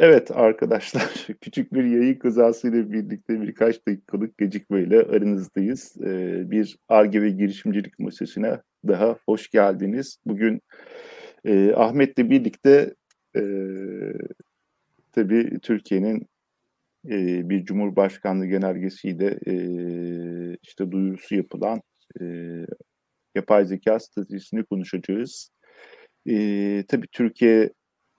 Evet arkadaşlar, küçük bir yayın kazasıyla birlikte birkaç dakikalık gecikmeyle aranızdayız. Ee, bir ARGE ve girişimcilik masasına daha hoş geldiniz. Bugün e, Ahmet'le birlikte e, tabii Türkiye'nin e, bir Cumhurbaşkanlığı genelgesiyle e, işte duyurusu yapılan e, yapay zeka stratejisini konuşacağız. E, tabii Türkiye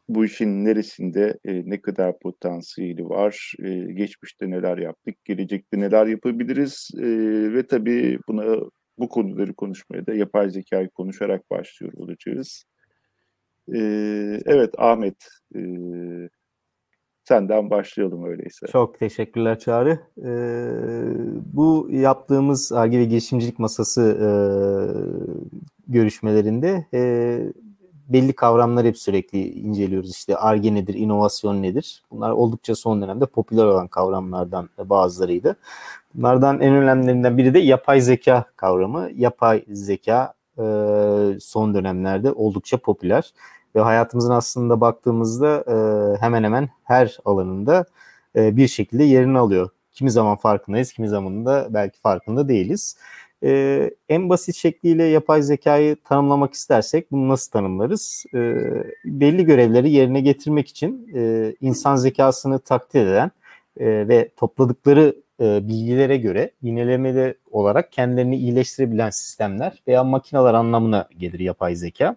bu işin neresinde e, ne kadar potansiyeli var, e, geçmişte neler yaptık, gelecekte neler yapabiliriz e, ve tabii buna bu konuları konuşmaya da yapay zekayı konuşarak başlıyor olacağız. E, evet Ahmet, e, senden başlayalım öyleyse. Çok teşekkürler Çağrı. E, bu yaptığımız ARGE ve girişimcilik masası e, görüşmelerinde e, belli kavramlar hep sürekli inceliyoruz. İşte ARGE nedir, inovasyon nedir? Bunlar oldukça son dönemde popüler olan kavramlardan bazılarıydı. Bunlardan en önemlilerinden biri de yapay zeka kavramı. Yapay zeka e, son dönemlerde oldukça popüler ve hayatımızın aslında baktığımızda e, hemen hemen her alanında e, bir şekilde yerini alıyor. Kimi zaman farkındayız, kimi zaman da belki farkında değiliz. E, en basit şekliyle yapay zekayı tanımlamak istersek bunu nasıl tanımlarız? E, belli görevleri yerine getirmek için e, insan zekasını takdir eden e, ve topladıkları e, bilgilere göre yinelemeli olarak kendilerini iyileştirebilen sistemler veya makineler anlamına gelir yapay zeka.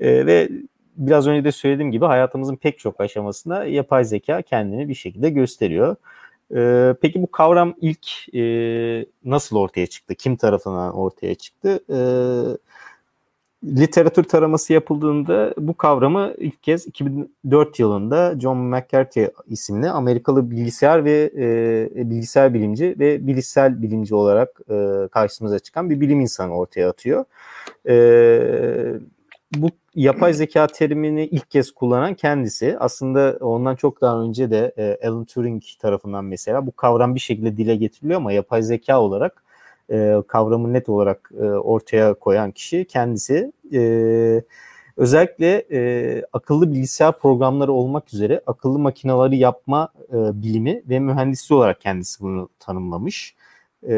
E, ve biraz önce de söylediğim gibi hayatımızın pek çok aşamasında yapay zeka kendini bir şekilde gösteriyor. Ee, peki bu kavram ilk e, nasıl ortaya çıktı? Kim tarafından ortaya çıktı? Ee, literatür taraması yapıldığında bu kavramı ilk kez 2004 yılında John McCarthy isimli Amerikalı bilgisayar ve e, bilgisayar bilimci ve bilişsel bilimci olarak e, karşımıza çıkan bir bilim insanı ortaya atıyor. E, bu yapay zeka terimini ilk kez kullanan kendisi. Aslında ondan çok daha önce de e, Alan Turing tarafından mesela bu kavram bir şekilde dile getiriliyor ama yapay zeka olarak e, kavramı net olarak e, ortaya koyan kişi kendisi. E, özellikle e, akıllı bilgisayar programları olmak üzere akıllı makinaları yapma e, bilimi ve mühendisi olarak kendisi bunu tanımlamış. E,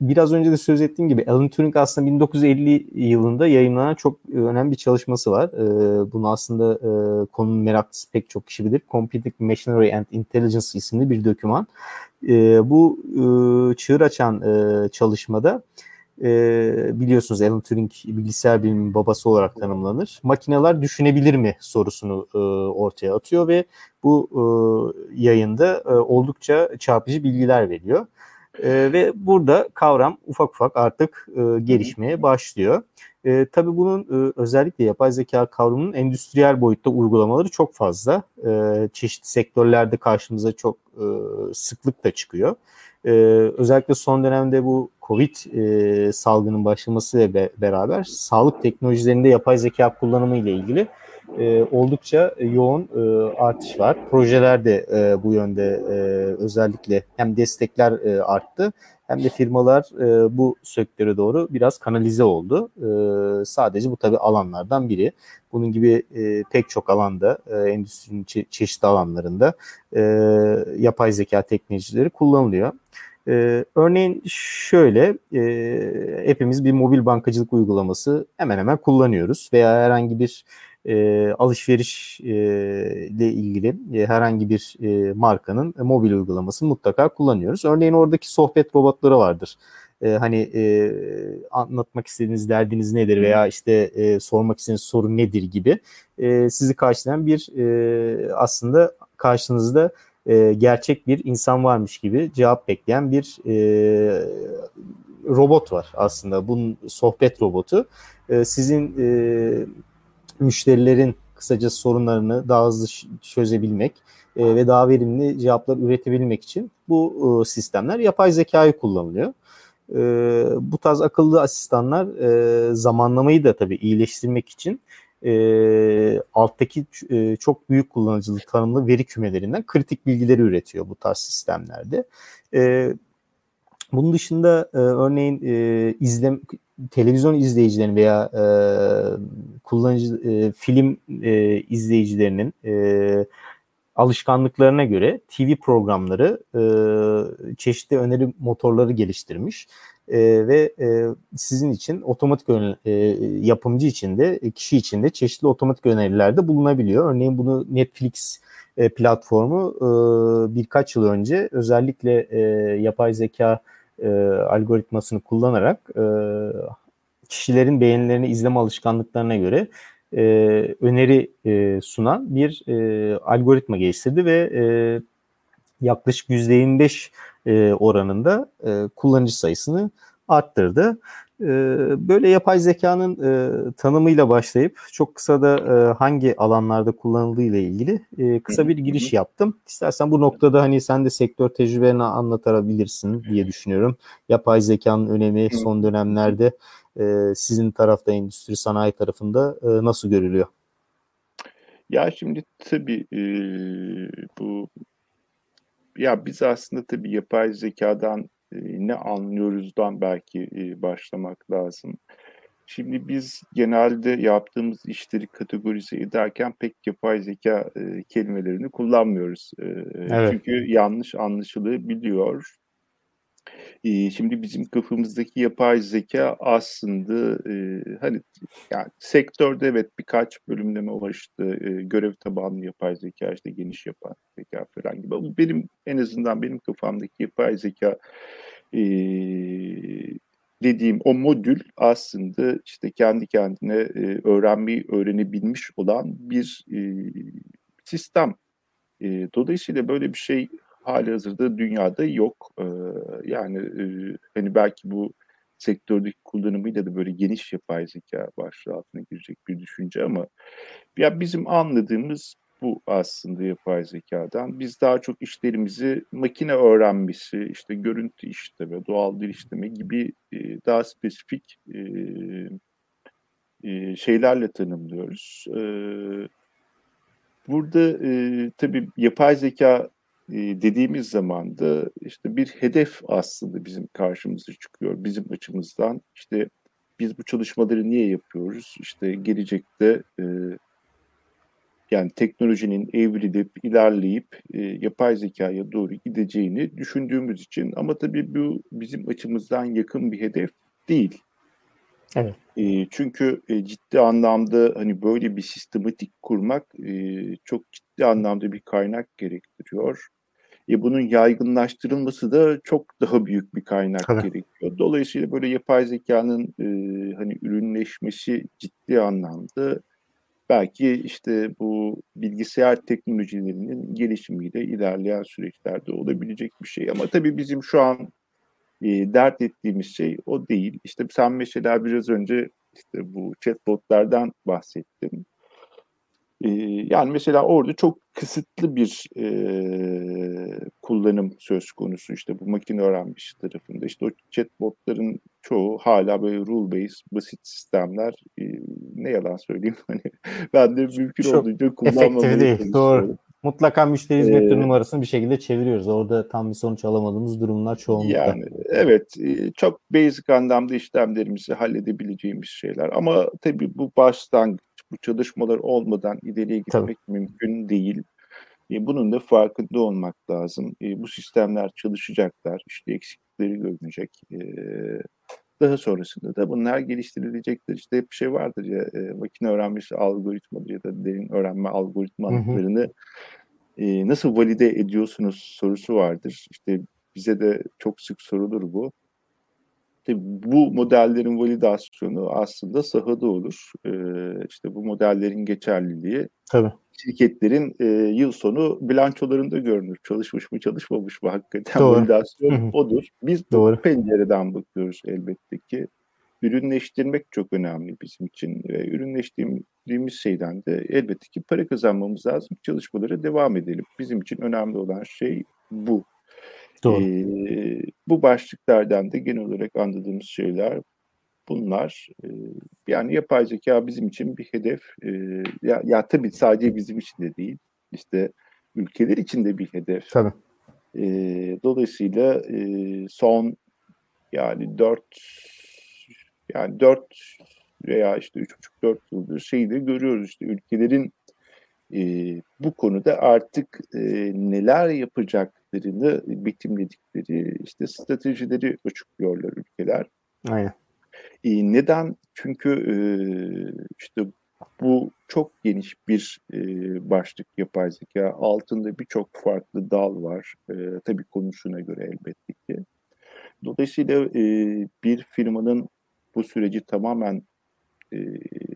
biraz önce de söz ettiğim gibi Alan Turing aslında 1950 yılında yayınlanan çok önemli bir çalışması var. Ee, bunu aslında e, konunun meraklısı pek çok kişi bilir. Computing Machinery and Intelligence isimli bir doküman. Ee, bu e, çığır açan e, çalışmada biliyorsunuz Alan Turing bilgisayar biliminin babası olarak tanımlanır. Makineler düşünebilir mi sorusunu ortaya atıyor ve bu yayında oldukça çarpıcı bilgiler veriyor. E, ve burada kavram ufak ufak artık e, gelişmeye başlıyor. E, tabii bunun e, özellikle yapay zeka kavramının endüstriyel boyutta uygulamaları çok fazla. E, çeşitli sektörlerde karşımıza çok e, sıklıkla çıkıyor. E, özellikle son dönemde bu Covid e, salgının başlaması ile beraber sağlık teknolojilerinde yapay zeka kullanımı ile ilgili e, oldukça yoğun e, artış var. Projeler de e, bu yönde e, özellikle hem destekler e, arttı hem de firmalar e, bu sektöre doğru biraz kanalize oldu. E, sadece bu tabii alanlardan biri. Bunun gibi e, pek çok alanda, e, endüstrinin çe- çeşitli alanlarında e, yapay zeka teknolojileri kullanılıyor. Ee, örneğin şöyle, e, hepimiz bir mobil bankacılık uygulaması hemen hemen kullanıyoruz veya herhangi bir e, alışveriş e, ile ilgili e, herhangi bir e, markanın e, mobil uygulamasını mutlaka kullanıyoruz. Örneğin oradaki sohbet robotları vardır. E, hani e, anlatmak istediğiniz derdiniz nedir veya işte e, sormak istediğiniz soru nedir gibi e, sizi karşılayan bir e, aslında karşınızda e, gerçek bir insan varmış gibi cevap bekleyen bir e, robot var aslında. Bunun sohbet robotu. E, sizin e, müşterilerin kısaca sorunlarını daha hızlı çözebilmek e, ve daha verimli cevaplar üretebilmek için bu e, sistemler yapay zekayı kullanılıyor. E, bu tarz akıllı asistanlar e, zamanlamayı da tabii iyileştirmek için e, alttaki e, çok büyük kullanıcılık tanımlı veri kümelerinden kritik bilgileri üretiyor bu tarz sistemlerde. E, bunun dışında e, örneğin e, izlem televizyon izleyicilerinin veya e, kullanıcı e, film e, izleyicilerinin e, alışkanlıklarına göre TV programları e, çeşitli öneri motorları geliştirmiş e, ve e, sizin için otomatik e, yapımcı için de kişi için de çeşitli otomatik önerilerde bulunabiliyor. Örneğin bunu Netflix e, platformu e, birkaç yıl önce özellikle e, yapay zeka e, algoritmasını kullanarak e, kişilerin beğenilerini izleme alışkanlıklarına göre e, öneri e, sunan bir e, algoritma geliştirdi ve e, yaklaşık %25 e, oranında e, kullanıcı sayısını arttırdı. E, böyle yapay zekanın e, tanımıyla başlayıp çok kısa da e, hangi alanlarda kullanıldığı ile ilgili e, kısa bir giriş yaptım. İstersen bu noktada hani sen de sektör tecrübelerini anlatabilirsin diye düşünüyorum. Yapay zekanın önemi son dönemlerde e, sizin tarafta endüstri sanayi tarafında e, nasıl görülüyor? Ya şimdi tabii e, bu ya biz aslında tabii yapay zekadan ne anlıyoruzdan belki e, başlamak lazım. Şimdi biz genelde yaptığımız işleri kategorize ederken pek yapay zeka e, kelimelerini kullanmıyoruz. E, evet. Çünkü yanlış anlaşılabiliyor. Şimdi bizim kafamızdaki yapay zeka aslında hani yani sektörde evet birkaç bölümleme ulaştı. E, görev tabanlı yapay zeka işte geniş yapay zeka falan gibi. Ama benim en azından benim kafamdaki yapay zeka dediğim o modül aslında işte kendi kendine e, öğrenmeyi öğrenebilmiş olan bir sistem. Dolayısıyla böyle bir şey hali hazırda dünyada yok. E, yani e, hani belki bu sektördeki kullanımıyla da böyle geniş yapay zeka başlığı altına girecek bir düşünce ama ya bizim anladığımız bu aslında yapay zekadan. Biz daha çok işlerimizi makine öğrenmesi, işte görüntü işleme, doğal dil işleme gibi e, daha spesifik e, e, şeylerle tanımlıyoruz. E, burada e, tabii yapay zeka dediğimiz zaman da işte bir hedef aslında bizim karşımıza çıkıyor bizim açımızdan. İşte biz bu çalışmaları niye yapıyoruz? İşte gelecekte e, yani teknolojinin evrilip ilerleyip e, yapay zekaya doğru gideceğini düşündüğümüz için ama tabii bu bizim açımızdan yakın bir hedef değil. Evet. E, çünkü e, ciddi anlamda hani böyle bir sistematik kurmak e, çok ciddi anlamda bir kaynak gerektiriyor. E, bunun yaygınlaştırılması da çok daha büyük bir kaynak Tabii. gerekiyor. Dolayısıyla böyle yapay zekanın e, hani ürünleşmesi ciddi anlamda belki işte bu bilgisayar teknolojilerinin gelişimiyle ilerleyen süreçlerde olabilecek bir şey. Ama tabii bizim şu an e, dert ettiğimiz şey o değil. İşte sen mesela biraz önce işte bu chatbotlardan bahsettin. E, yani mesela orada çok kısıtlı bir e, kullanım söz konusu işte bu makine öğrenmiş tarafında. İşte o chatbotların çoğu hala böyle rule based basit sistemler. E, ne yalan söyleyeyim hani ben de mümkün Çok olduğunca kullanmamaya değil. Doğru. Mutlaka müşteri hizmetleri ee, numarasını bir şekilde çeviriyoruz. Orada tam bir sonuç alamadığımız durumlar çoğunlukla. Yani evet çok basic anlamda işlemlerimizi halledebileceğimiz şeyler. Ama tabii bu başlangıç, bu çalışmalar olmadan ileriye gitmek tabii. mümkün değil. E, bunun da farkında olmak lazım. E, bu sistemler çalışacaklar, işte eksiklikleri görünecek. E, daha sonrasında da bunlar geliştirilecektir. İşte hep bir şey vardır ya, e, makine öğrenmesi algoritmaları ya da derin öğrenme algoritmalarını e, nasıl valide ediyorsunuz sorusu vardır. İşte bize de çok sık sorulur bu. İşte bu modellerin validasyonu aslında sahada olur. E, işte bu modellerin geçerliliği Tabii şirketlerin e, yıl sonu bilançolarında görünür. Çalışmış mı çalışmamış mı hakikaten Doğru. validasyon odur. Biz Doğru. bu pencereden bakıyoruz elbette ki. Ürünleştirmek çok önemli bizim için ve ürünleştirdiğimiz şeyden de elbette ki para kazanmamız lazım. Çalışmalara devam edelim. Bizim için önemli olan şey bu. Doğru. Ee, bu başlıklardan da genel olarak anladığımız şeyler bunlar. E, yani yapay zeka bizim için bir hedef. E, ya, ya tabii sadece bizim için de değil. İşte ülkeler için de bir hedef. Tabii. E, dolayısıyla e, son yani dört yani dört veya işte üç buçuk dört yıldır şeyi de görüyoruz işte ülkelerin e, bu konuda artık e, neler yapacaklarını bitimledikleri işte stratejileri açıklıyorlar ülkeler. Aynen. E, neden? Çünkü e, işte bu çok geniş bir e, başlık yapay zeka. Altında birçok farklı dal var. E, tabii konusuna göre elbette ki. Dolayısıyla e, bir firmanın bu süreci tamamen e,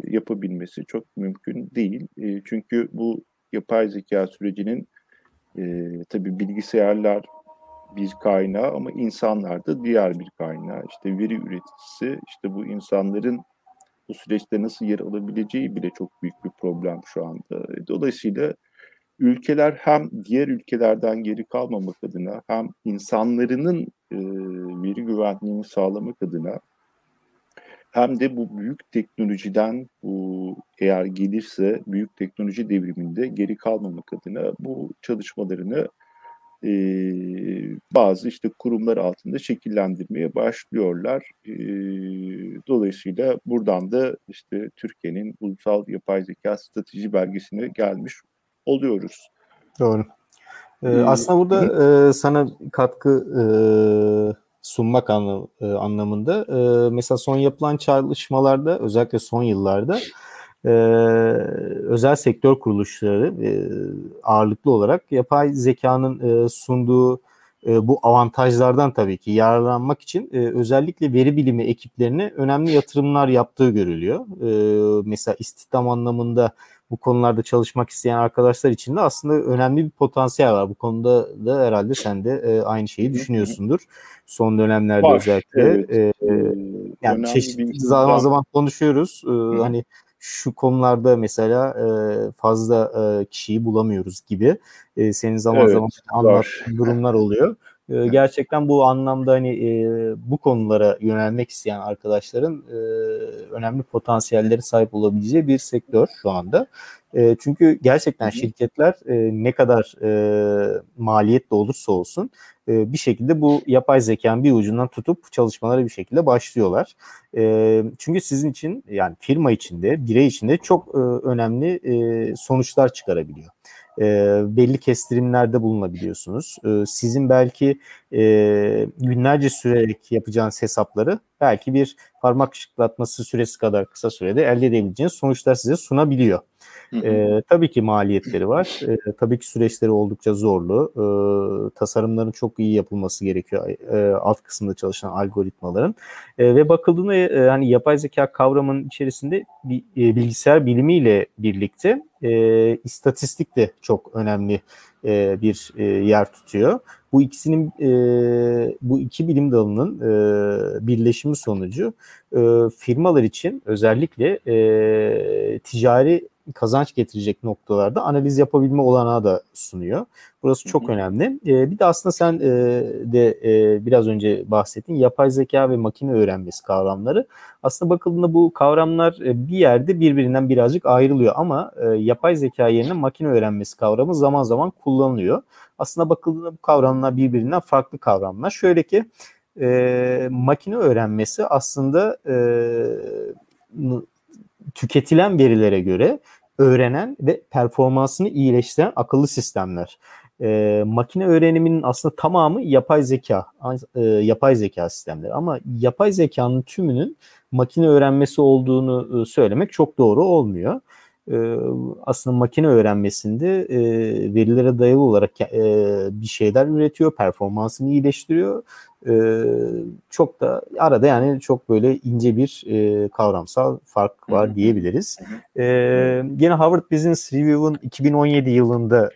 yapabilmesi çok mümkün değil. E, çünkü bu yapay zeka sürecinin e, tabii bilgisayarlar bir kaynağı ama insanlar da diğer bir kaynağı. İşte veri üreticisi, işte bu insanların bu süreçte nasıl yer alabileceği bile çok büyük bir problem şu anda. Dolayısıyla ülkeler hem diğer ülkelerden geri kalmamak adına hem insanlarının e, veri güvenliğini sağlamak adına hem de bu büyük teknolojiden bu eğer gelirse büyük teknoloji devriminde geri kalmamak adına bu çalışmalarını e, bazı işte kurumlar altında şekillendirmeye başlıyorlar. E, dolayısıyla buradan da işte Türkiye'nin ulusal yapay zeka strateji belgesine gelmiş oluyoruz. Doğru. Ee, aslında burada e, sana katkı e, sunmak e, anlamında e, mesela son yapılan çalışmalarda özellikle son yıllarda e, özel sektör kuruluşları ağırlıklı olarak yapay zekanın sunduğu bu avantajlardan tabii ki yararlanmak için özellikle veri bilimi ekiplerine önemli yatırımlar yaptığı görülüyor. Mesela istihdam anlamında bu konularda çalışmak isteyen arkadaşlar için de aslında önemli bir potansiyel var. Bu konuda da herhalde sen de e, aynı şeyi düşünüyorsundur. Son dönemlerde var, özellikle. Evet. E, yani çeşitli zaman zaman konuşuyoruz. E, hani şu konularda mesela e, fazla e, kişiyi bulamıyoruz gibi. E, senin zaman evet, zaman anlattığın durumlar oluyor. E, gerçekten bu anlamda hani e, bu konulara yönelmek isteyen arkadaşların e, önemli potansiyelleri sahip olabileceği bir sektör şu anda. E, çünkü gerçekten şirketler e, ne kadar e, maliyetli olursa olsun e, bir şekilde bu yapay zekanın bir ucundan tutup çalışmalara bir şekilde başlıyorlar. E, çünkü sizin için yani firma içinde, birey içinde çok e, önemli e, sonuçlar çıkarabiliyor e, belli kestirimlerde bulunabiliyorsunuz. E, sizin belki e, günlerce sürerek yapacağınız hesapları belki bir parmak şıklatması süresi kadar kısa sürede elde edebileceğiniz sonuçlar size sunabiliyor. E, tabii ki maliyetleri var. E, tabii ki süreçleri oldukça zorlu. E, tasarımların çok iyi yapılması gerekiyor. E, alt kısımda çalışan algoritmaların. E, ve bakıldığında e, hani yapay zeka kavramının içerisinde bir, e, bilgisayar bilimiyle birlikte e, istatistik de çok önemli e, bir e, yer tutuyor. Bu ikisinin e, bu iki bilim dalının e, birleşimi sonucu e, firmalar için özellikle e, ticari kazanç getirecek noktalarda analiz yapabilme olanağı da sunuyor. Burası çok önemli. E, bir de aslında sen e, de e, biraz önce bahsettin yapay zeka ve makine öğrenmesi kavramları. Aslında bakıldığında bu kavramlar e, bir yerde birbirinden birazcık ayrılıyor ama e, yapay zeka yerine makine öğrenmesi kavramı zaman zaman kullanılıyor. Aslında bakıldığında bu kavramlar birbirinden farklı kavramlar. Şöyle ki e, makine öğrenmesi aslında e, tüketilen verilere göre öğrenen ve performansını iyileştiren akıllı sistemler. E, makine öğreniminin aslında tamamı yapay zeka, e, yapay zeka sistemleri. Ama yapay zekanın tümünün makine öğrenmesi olduğunu e, söylemek çok doğru olmuyor. E, aslında makine öğrenmesinde e, verilere dayalı olarak e, bir şeyler üretiyor, performansını iyileştiriyor e, çok da arada yani çok böyle ince bir e, kavramsal fark var diyebiliriz. E, gene Harvard Business Review'un 2017 yılında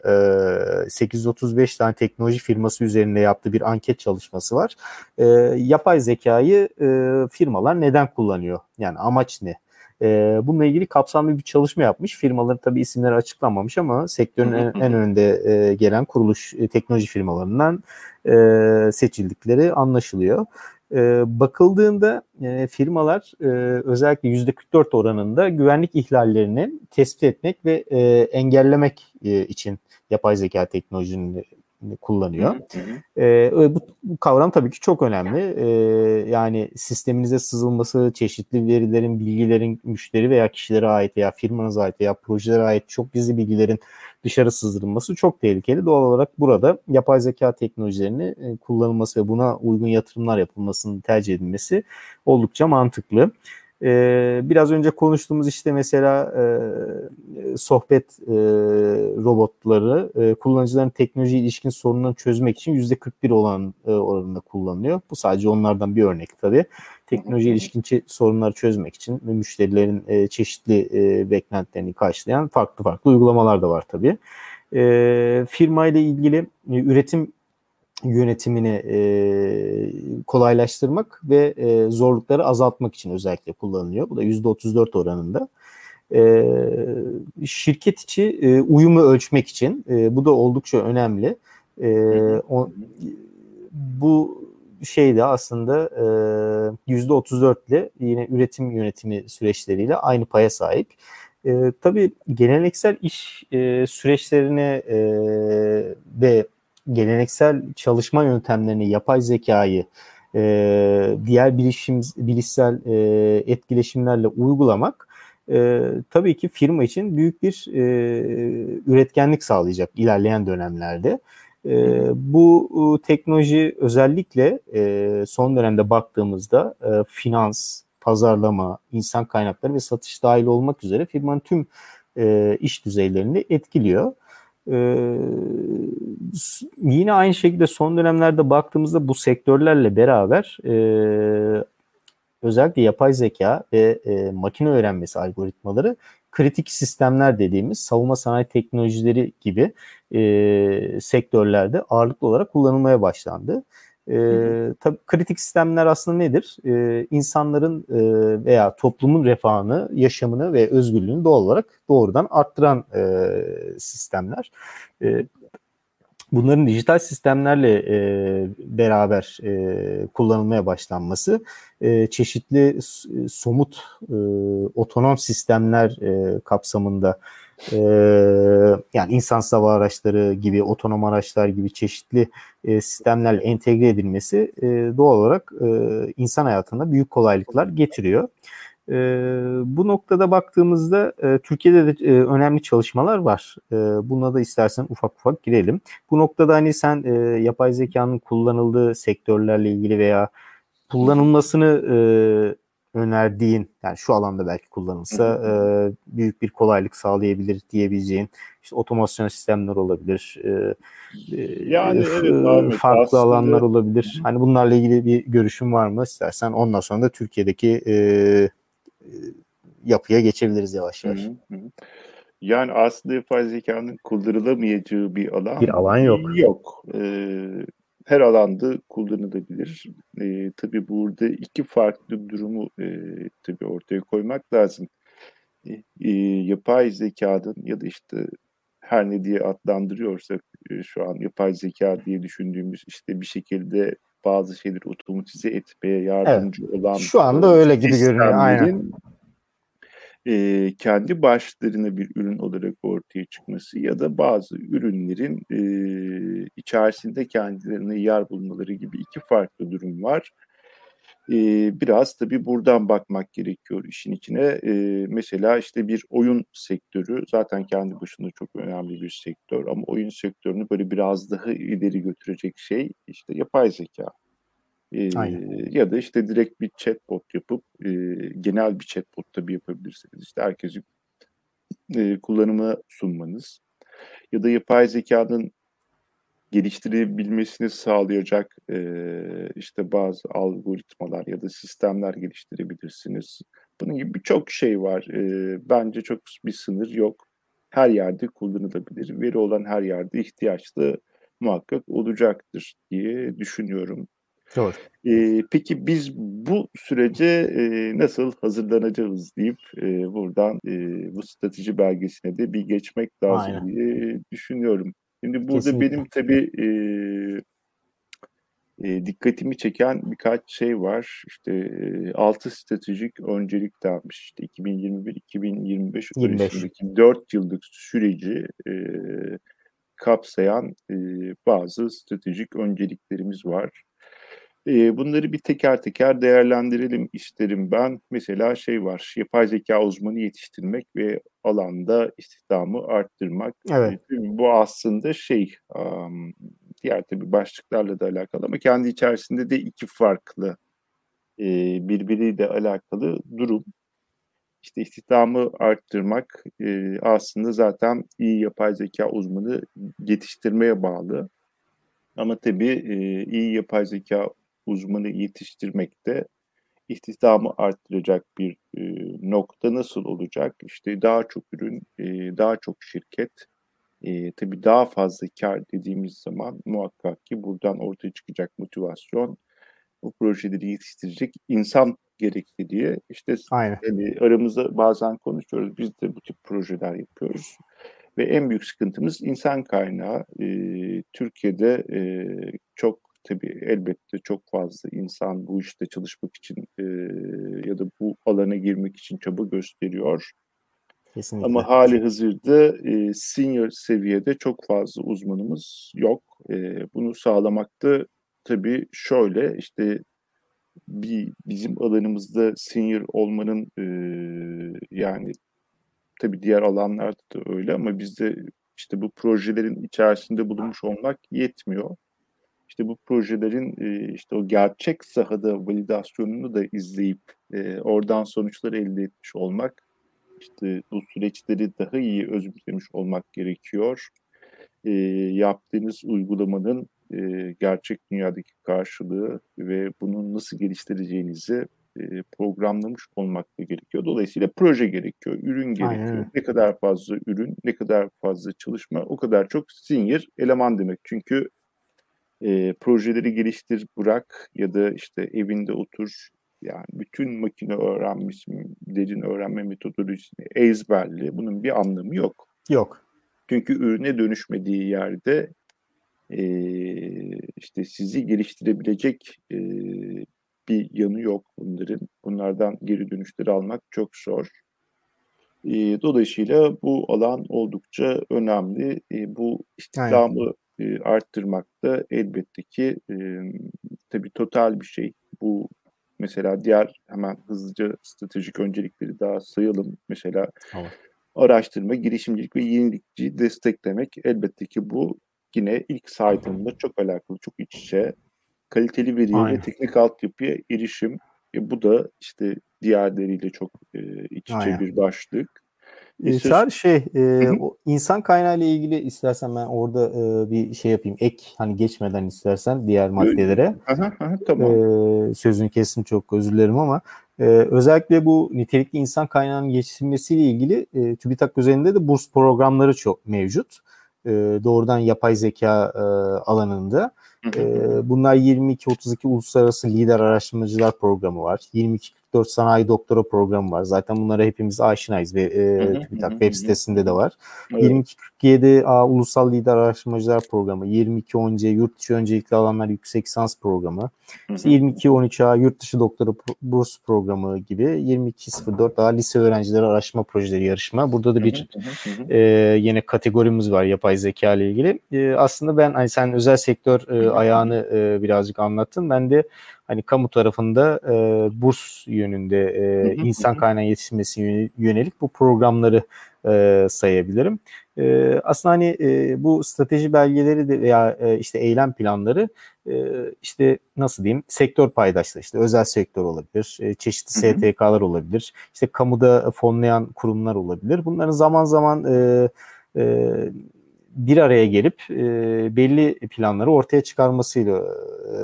e, 835 tane teknoloji firması üzerinde yaptığı bir anket çalışması var. E, yapay zekayı e, firmalar neden kullanıyor? Yani amaç ne? E, bununla ilgili kapsamlı bir çalışma yapmış. Firmaların tabii isimleri açıklanmamış ama sektörün en, en önünde e, gelen kuruluş e, teknoloji firmalarından e, seçildikleri anlaşılıyor. E, bakıldığında e, firmalar e, özellikle %44 oranında güvenlik ihlallerini tespit etmek ve e, engellemek e, için yapay zeka teknolojisini kullanıyor. E, bu, bu kavram tabii ki çok önemli. E, yani sisteminize sızılması, çeşitli verilerin, bilgilerin müşteri veya kişilere ait veya firmanıza ait veya projelere ait çok gizli bilgilerin dışarı sızdırılması çok tehlikeli. Doğal olarak burada yapay zeka teknolojilerini e, kullanılması ve buna uygun yatırımlar yapılmasının tercih edilmesi oldukça mantıklı. Ee, biraz önce konuştuğumuz işte mesela e, sohbet e, robotları e, kullanıcıların teknoloji ilişkin sorunlarını çözmek için yüzde 41 olan e, oranında kullanılıyor. Bu sadece onlardan bir örnek tabii. Teknoloji ilişkin sorunları çözmek için ve müşterilerin e, çeşitli e, beklentilerini karşılayan farklı farklı uygulamalar da var tabii. E, firma ile ilgili e, üretim yönetimini e, kolaylaştırmak ve e, zorlukları azaltmak için özellikle kullanılıyor. Bu da %34 oranında. E, şirket içi e, uyumu ölçmek için e, bu da oldukça önemli. E, o, bu şey de aslında e, %34 ile yine üretim yönetimi süreçleriyle aynı paya sahip. E, tabii geleneksel iş e, süreçlerine e, ve geleneksel çalışma yöntemlerini, yapay zekayı e, diğer bilişim, bilişsel e, etkileşimlerle uygulamak e, tabii ki firma için büyük bir e, üretkenlik sağlayacak ilerleyen dönemlerde. E, bu e, teknoloji özellikle e, son dönemde baktığımızda e, finans, pazarlama, insan kaynakları ve satış dahil olmak üzere firmanın tüm e, iş düzeylerini etkiliyor. Ee, yine aynı şekilde son dönemlerde baktığımızda bu sektörlerle beraber e, özellikle yapay zeka ve e, makine öğrenmesi algoritmaları kritik sistemler dediğimiz savunma sanayi teknolojileri gibi e, sektörlerde ağırlıklı olarak kullanılmaya başlandı. E, tabii kritik sistemler aslında nedir? E, insanların e, veya toplumun refahını, yaşamını ve özgürlüğünü doğal olarak doğrudan arttıran e, sistemler. E, bunların dijital sistemlerle e, beraber e, kullanılmaya başlanması e, çeşitli somut e, otonom sistemler e, kapsamında e, yani insan hava araçları gibi, otonom araçlar gibi çeşitli e, sistemlerle entegre edilmesi e, doğal olarak e, insan hayatında büyük kolaylıklar getiriyor. E, bu noktada baktığımızda e, Türkiye'de de e, önemli çalışmalar var. E, buna da istersen ufak ufak girelim. Bu noktada hani sen e, yapay zekanın kullanıldığı sektörlerle ilgili veya kullanılmasını e, önerdiğin yani şu alanda belki kullanılsa e, büyük bir kolaylık sağlayabilir diyebileceğin işte otomasyon sistemler olabilir. E, yani e, evet, abi, farklı aslında... alanlar olabilir. Hani bunlarla ilgili bir görüşün var mı? İstersen ondan sonra da Türkiye'deki e, yapıya geçebiliriz yavaş yavaş. Hı hı. Yani aslında yapay zekanın kullanılamayacağı bir alan bir alan yok. Yok. Ee, her alanda kullanılabilir. E, tabii burada iki farklı durumu e, tabii ortaya koymak lazım. E, e, yapay zekanın ya da işte her ne diye adlandırıyorsak e, şu an yapay zeka diye düşündüğümüz işte bir şekilde bazı şeyleri otomatize etmeye yardımcı evet. olan şu anda öyle gibi görünüyor aynen e, kendi başlarına bir ürün olarak ortaya çıkması ya da bazı ürünlerin e, içerisinde kendilerine yer bulmaları gibi iki farklı durum var. E, biraz tabii buradan bakmak gerekiyor işin içine. E, mesela işte bir oyun sektörü zaten kendi başında çok önemli bir sektör ama oyun sektörünü böyle biraz daha ileri götürecek şey işte yapay zeka. E, ya da işte direkt bir chatbot yapıp e, genel bir chatbot tabii yapabilirsiniz. İşte herkesi e, kullanıma sunmanız ya da yapay zekanın geliştirebilmesini sağlayacak e, işte bazı algoritmalar ya da sistemler geliştirebilirsiniz. Bunun gibi birçok şey var. E, bence çok bir sınır yok. Her yerde kullanılabilir. Veri olan her yerde ihtiyaçlı muhakkak olacaktır diye düşünüyorum. Doğru. Ee, peki biz bu sürece e, nasıl hazırlanacağız deyip e, buradan e, bu strateji belgesine de bir geçmek lazım Aynen. diye düşünüyorum. Şimdi burada Kesinlikle. benim tabii e, e, dikkatimi çeken birkaç şey var. İşte e, 6 stratejik öncelik denmiş. İşte 2021-2025 arasındaki 4 yıllık süreci e, kapsayan e, bazı stratejik önceliklerimiz var. E, bunları bir teker teker değerlendirelim isterim ben. Mesela şey var, yapay zeka uzmanı yetiştirmek ve alanda istihdamı arttırmak. Evet. Bu aslında şey, um, diğer tabii başlıklarla da alakalı ama kendi içerisinde de iki farklı e, birbiriyle alakalı durum. İşte istihdamı arttırmak e, aslında zaten iyi yapay zeka uzmanı yetiştirmeye bağlı. Ama tabii e, iyi yapay zeka uzmanı yetiştirmekte istihdamı arttıracak bir e, nokta nasıl olacak? İşte daha çok ürün, e, daha çok şirket, e, tabii daha fazla kar dediğimiz zaman muhakkak ki buradan ortaya çıkacak motivasyon bu projeleri yetiştirecek insan gerekli diye işte Aynen. Yani aramızda bazen konuşuyoruz. Biz de bu tip projeler yapıyoruz. Ve en büyük sıkıntımız insan kaynağı. E, Türkiye'de e, çok tabii elbette çok fazla insan bu işte çalışmak için e, ya da bu alana girmek için çaba gösteriyor. Kesinlikle. Ama hali hazırda e, senior seviyede çok fazla uzmanımız yok. E, bunu sağlamakta tabii şöyle işte bir bizim alanımızda senior olmanın e, yani tabii diğer alanlarda da öyle ama bizde işte bu projelerin içerisinde bulunmuş olmak yetmiyor. İşte bu projelerin e, işte o gerçek sahada validasyonunu da izleyip e, oradan sonuçlar elde etmiş olmak, işte bu süreçleri daha iyi özümsemiş olmak gerekiyor. E, yaptığınız uygulamanın e, gerçek dünyadaki karşılığı ve bunun nasıl geliştireceğinizi e, programlamış olmak da gerekiyor. Dolayısıyla proje gerekiyor, ürün gerekiyor. Aynen. Ne kadar fazla ürün, ne kadar fazla çalışma o kadar çok senior eleman demek. Çünkü e, projeleri geliştir, bırak ya da işte evinde otur. Yani bütün makine öğrenmiş, derin öğrenme metodolojisini ezberli. Bunun bir anlamı yok. Yok. Çünkü ürüne dönüşmediği yerde e, işte sizi geliştirebilecek e, bir yanı yok bunların. Bunlardan geri dönüşleri almak çok zor. E, dolayısıyla bu alan oldukça önemli. E, bu istihdamı e, arttırmakta elbette ki e, tabii total bir şey. Bu mesela diğer hemen hızlıca stratejik öncelikleri daha sayalım. Mesela evet. araştırma, girişimcilik ve yenilikçi desteklemek elbette ki bu yine ilk saydığımda çok alakalı, çok iç içe. Kaliteli veriye ve teknik altyapıya erişim. E, bu da işte diğerleriyle çok e, iç içe Aynen. bir başlık. E, Çağrı şey e, o insan kaynağı ile ilgili istersen ben orada e, bir şey yapayım. Ek hani geçmeden istersen diğer maddelere. Aha, aha, tamam. e, sözünü kestim çok özür dilerim ama e, özellikle bu nitelikli insan kaynağının geçilmesiyle ilgili e, TÜBİTAK üzerinde de burs programları çok mevcut. E, doğrudan yapay zeka e, alanında. E, bunlar 22-32 Uluslararası Lider Araştırmacılar Programı var. 22 4 sanayi doktora programı var. Zaten bunlara hepimiz aşinayız ve e, TÜBİTAK web sitesinde de var. Evet. 2247 A Ulusal Lider Araştırmacılar Programı, 2210C Yurt dışı öncelikli alanlar yüksek lisans programı, işte 2213 A Yurt dışı doktora burs programı gibi 2204 A lise öğrencileri araştırma projeleri yarışma. Burada da bir e, yine kategorimiz var yapay zeka ile ilgili. E, aslında ben hani sen özel sektör e, ayağını e, birazcık anlattın. Ben de hani kamu tarafında e, burs yönünde e, insan kaynağı yetişmesi yönelik bu programları e, sayabilirim. E, aslında hani e, bu strateji belgeleri de veya e, işte eylem planları e, işte nasıl diyeyim sektör paydaşları işte özel sektör olabilir, e, çeşitli STK'lar olabilir, işte kamuda fonlayan kurumlar olabilir. Bunların zaman zaman e, e, bir araya gelip e, belli planları ortaya çıkarmasıyla e,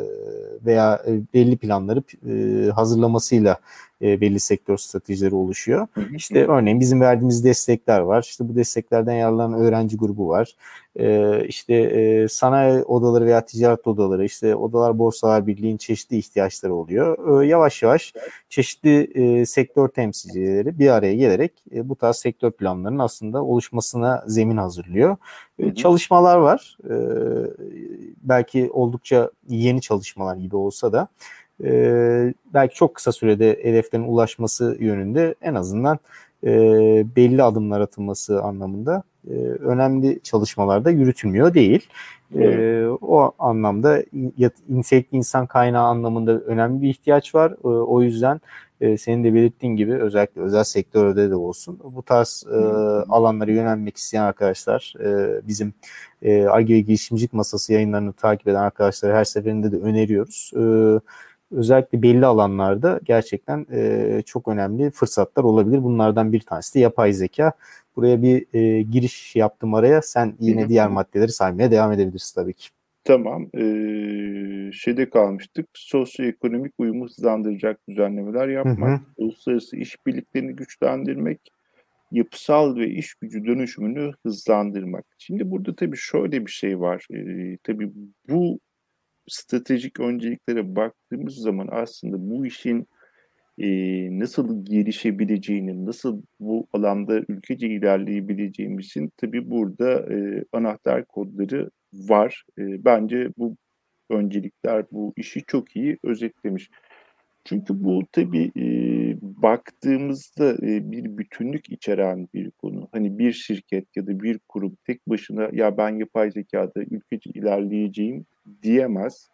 veya e, belli planları e, hazırlamasıyla e, belli sektör stratejileri oluşuyor. İşte örneğin bizim verdiğimiz destekler var. İşte bu desteklerden yararlanan öğrenci grubu var. E, işte e, sanayi odaları veya ticaret odaları, işte odalar borsalar birliğin çeşitli ihtiyaçları oluyor. E, yavaş yavaş çeşitli e, sektör temsilcileri bir araya gelerek e, bu tarz sektör planlarının aslında oluşmasına zemin hazırlıyor. E, çalışmalar var. E, belki oldukça yeni çalışmalar gibi olsa da e, belki çok kısa sürede hedeflerin ulaşması yönünde en azından e, belli adımlar atılması anlamında e, önemli çalışmalarda yürütülmüyor değil. Evet. E, o anlamda nitelikli insan kaynağı anlamında önemli bir ihtiyaç var. E, o yüzden e, senin de belirttiğin gibi özellikle özel sektörde de olsun bu tarz e, alanlara yönelmek isteyen arkadaşlar e, bizim e, ARGE ve girişimcilik masası yayınlarını takip eden arkadaşlara her seferinde de öneriyoruz. E, özellikle belli alanlarda gerçekten e, çok önemli fırsatlar olabilir. Bunlardan bir tanesi de yapay zeka. Buraya bir e, giriş yaptım araya. Sen yine diğer maddeleri saymaya devam edebilirsin tabii ki. Tamam. Ee, şeyde kalmıştık. Sosyoekonomik uyumu hızlandıracak düzenlemeler yapmak, hı hı. uluslararası işbirliklerini güçlendirmek, yapısal ve iş gücü dönüşümünü hızlandırmak. Şimdi burada tabii şöyle bir şey var. Ee, tabii bu stratejik önceliklere baktığımız zaman aslında bu işin e, nasıl gelişebileceğini, nasıl bu alanda ülkece ilerleyebileceğimizin tabii burada e, anahtar kodları var. E, bence bu öncelikler bu işi çok iyi özetlemiş. Çünkü bu tabii e, baktığımızda e, bir bütünlük içeren bir konu. Hani bir şirket ya da bir kurum tek başına ya ben yapay zekada ülkece ilerleyeceğim diyemez.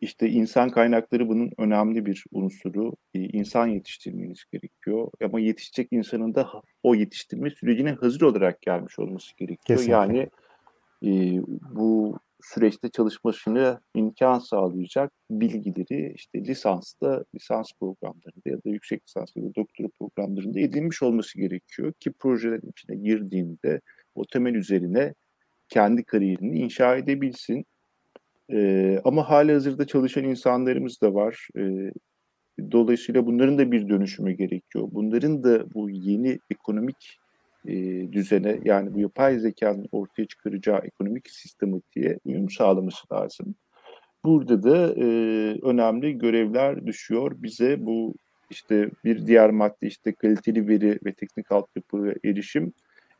İşte insan kaynakları bunun önemli bir unsuru. E, insan yetiştirmeniz gerekiyor. Ama yetişecek insanın da o yetiştirme sürecine hazır olarak gelmiş olması gerekiyor. Kesinlikle. Yani e, bu süreçte çalışmasını imkan sağlayacak bilgileri işte lisansta, lisans programlarında ya da yüksek lisans ya da doktora programlarında edinmiş olması gerekiyor ki projelerin içine girdiğinde o temel üzerine kendi kariyerini inşa edebilsin. Ee, ama hali hazırda çalışan insanlarımız da var. Ee, dolayısıyla bunların da bir dönüşümü gerekiyor. Bunların da bu yeni ekonomik e, düzene yani bu yapay zekanın ortaya çıkaracağı ekonomik sistematiğe uyum sağlaması lazım. Burada da e, önemli görevler düşüyor bize bu işte bir diğer madde işte kaliteli veri ve teknik altyapı erişim.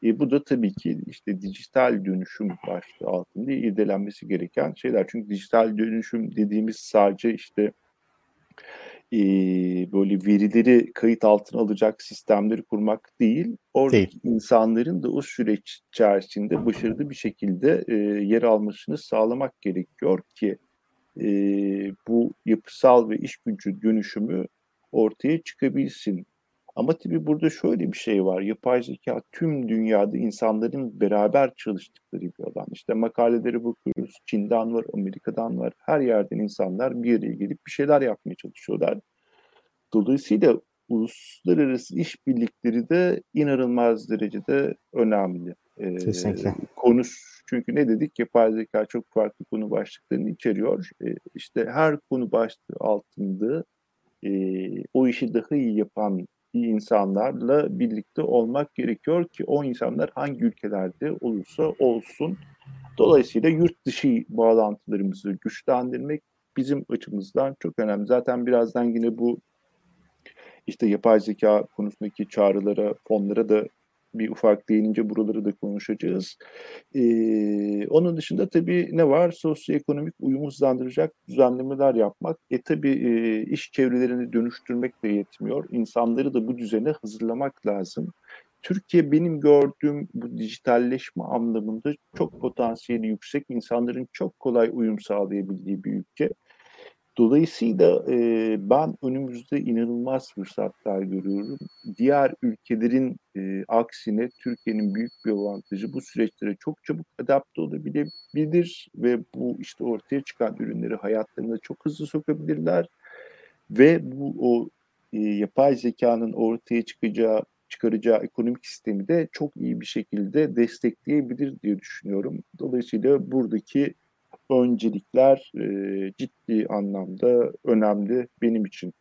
E, bu da tabii ki işte dijital dönüşüm başlığı altında irdelenmesi gereken şeyler. Çünkü dijital dönüşüm dediğimiz sadece işte e, böyle verileri kayıt altına alacak sistemleri kurmak değil, oradaki değil. insanların da o süreç içerisinde başarılı bir şekilde e, yer almasını sağlamak gerekiyor ki e, bu yapısal ve iş gücü dönüşümü ortaya çıkabilsin. Ama tabii burada şöyle bir şey var. Yapay zeka tüm dünyada insanların beraber çalıştıkları bir alan. İşte makaleleri bakıyoruz. Çin'den var, Amerika'dan var. Her yerden insanlar bir araya gelip bir şeyler yapmaya çalışıyorlar. Dolayısıyla uluslararası işbirlikleri de inanılmaz derecede önemli. Ee, Kesinlikle. Konuş çünkü ne dedik? Yapay zeka çok farklı konu başlıklarını içeriyor. Ee, işte her konu başlığı altında e, o işi daha iyi yapan iyi insanlarla birlikte olmak gerekiyor ki o insanlar hangi ülkelerde olursa olsun. Dolayısıyla yurt dışı bağlantılarımızı güçlendirmek bizim açımızdan çok önemli. Zaten birazdan yine bu işte yapay zeka konusundaki çağrılara, fonlara da bir ufak değinince buraları da konuşacağız. Ee, onun dışında tabii ne var? Sosyoekonomik uyumu hızlandıracak düzenlemeler yapmak. E tabii e, iş çevrelerini dönüştürmek de yetmiyor. İnsanları da bu düzene hazırlamak lazım. Türkiye benim gördüğüm bu dijitalleşme anlamında çok potansiyeli yüksek, insanların çok kolay uyum sağlayabildiği bir ülke. Dolayısıyla e, ben önümüzde inanılmaz fırsatlar görüyorum. Diğer ülkelerin e, aksine Türkiye'nin büyük bir avantajı bu süreçlere çok çabuk adapte olabilir ve bu işte ortaya çıkan ürünleri hayatlarına çok hızlı sokabilirler ve bu o e, yapay zekanın ortaya çıkacağı çıkaracağı ekonomik sistemi de çok iyi bir şekilde destekleyebilir diye düşünüyorum. Dolayısıyla buradaki öncelikler e, ciddi anlamda önemli benim için.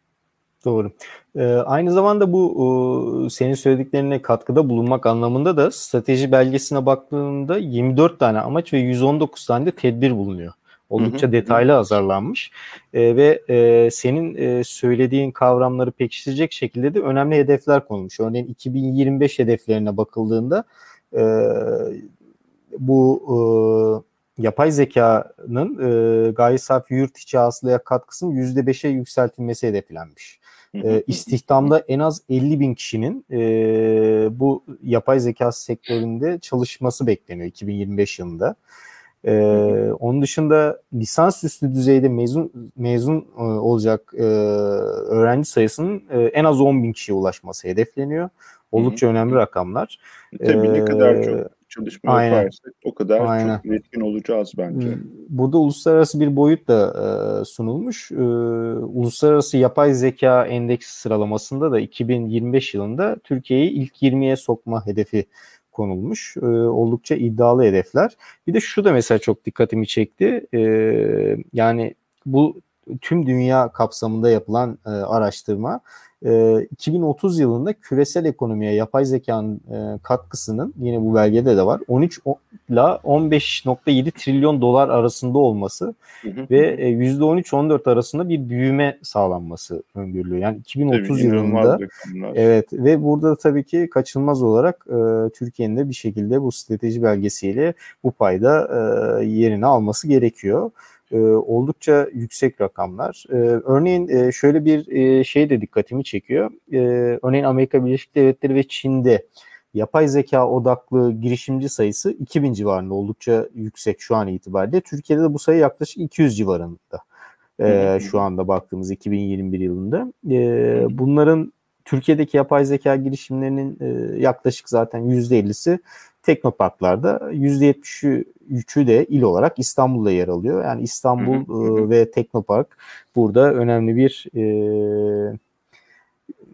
Doğru. Ee, aynı zamanda bu e, senin söylediklerine katkıda bulunmak anlamında da strateji belgesine baktığında 24 tane amaç ve 119 tane de tedbir bulunuyor. Oldukça hı hı. detaylı hazırlanmış e, ve e, senin e, söylediğin kavramları pekiştirecek şekilde de önemli hedefler konulmuş. Örneğin 2025 hedeflerine bakıldığında e, bu e, yapay zekanın e, gayri safi yurt içi hasılaya katkısının %5'e yükseltilmesi hedeflenmiş. e, istihdamda en az 50 bin kişinin e, bu yapay zeka sektöründe çalışması bekleniyor 2025 yılında. Ee, onun dışında lisansüstü düzeyde mezun mezun e, olacak e, öğrenci sayısının e, en az 10 bin kişiye ulaşması hedefleniyor. Oldukça Hı-hı. önemli rakamlar. Tabii ee, ne kadar çok çalışma aynen. yaparsak o kadar aynen. çok üretkin olacağız bence. Burada uluslararası bir boyut da e, sunulmuş. E, uluslararası Yapay Zeka Endeksi sıralamasında da 2025 yılında Türkiye'yi ilk 20'ye sokma hedefi konulmuş. E, oldukça iddialı hedefler. Bir de şu da mesela çok dikkatimi çekti. E, yani bu tüm dünya kapsamında yapılan e, araştırma e, 2030 yılında küresel ekonomiye yapay zekanın e, katkısının yine bu belgede de var 13 ile 15.7 trilyon dolar arasında olması hı hı. ve e, %13-14 arasında bir büyüme sağlanması öngörülüyor. Yani 2030 tabii, yılında evet ve burada tabii ki kaçınılmaz olarak e, Türkiye'nin de bir şekilde bu strateji belgesiyle bu payda e, yerini alması gerekiyor e, oldukça yüksek rakamlar. E, örneğin e, şöyle bir e, şey de dikkatimi çekiyor. E, örneğin Amerika Birleşik Devletleri ve Çin'de yapay zeka odaklı girişimci sayısı 2000 civarında oldukça yüksek şu an itibariyle. Türkiye'de de bu sayı yaklaşık 200 civarında. E, şu anda baktığımız 2021 yılında. E, bunların Türkiye'deki yapay zeka girişimlerinin e, yaklaşık zaten %50'si teknoparklarda %73'ü de il olarak İstanbul'da yer alıyor. Yani İstanbul e, ve Teknopark burada önemli bir e,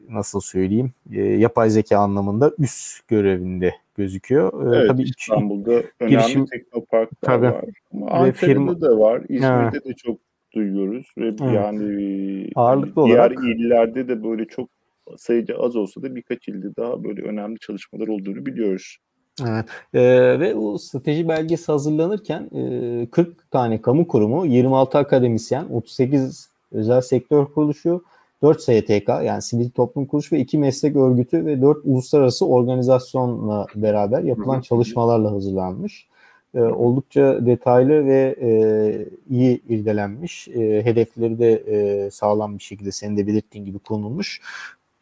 nasıl söyleyeyim e, yapay zeka anlamında üst görevinde gözüküyor. E, evet, tabii İstanbul'da önemli girişim, teknoparklar tabii, var. Ama Ankara'da firma, da var. İzmir'de evet. de çok duyuyoruz ve evet. yani ağırlıklı diğer olarak illerde de böyle çok sayıca az olsa da birkaç ilde daha böyle önemli çalışmalar olduğunu biliyoruz. Evet. E, ve o strateji belgesi hazırlanırken e, 40 tane kamu kurumu, 26 akademisyen, 38 özel sektör kuruluşu, 4 STK yani sivil toplum kuruluşu ve 2 meslek örgütü ve 4 uluslararası organizasyonla beraber yapılan çalışmalarla hazırlanmış. E, oldukça detaylı ve e, iyi irdelenmiş. E, hedefleri de e, sağlam bir şekilde senin de belirttiğin gibi konulmuş.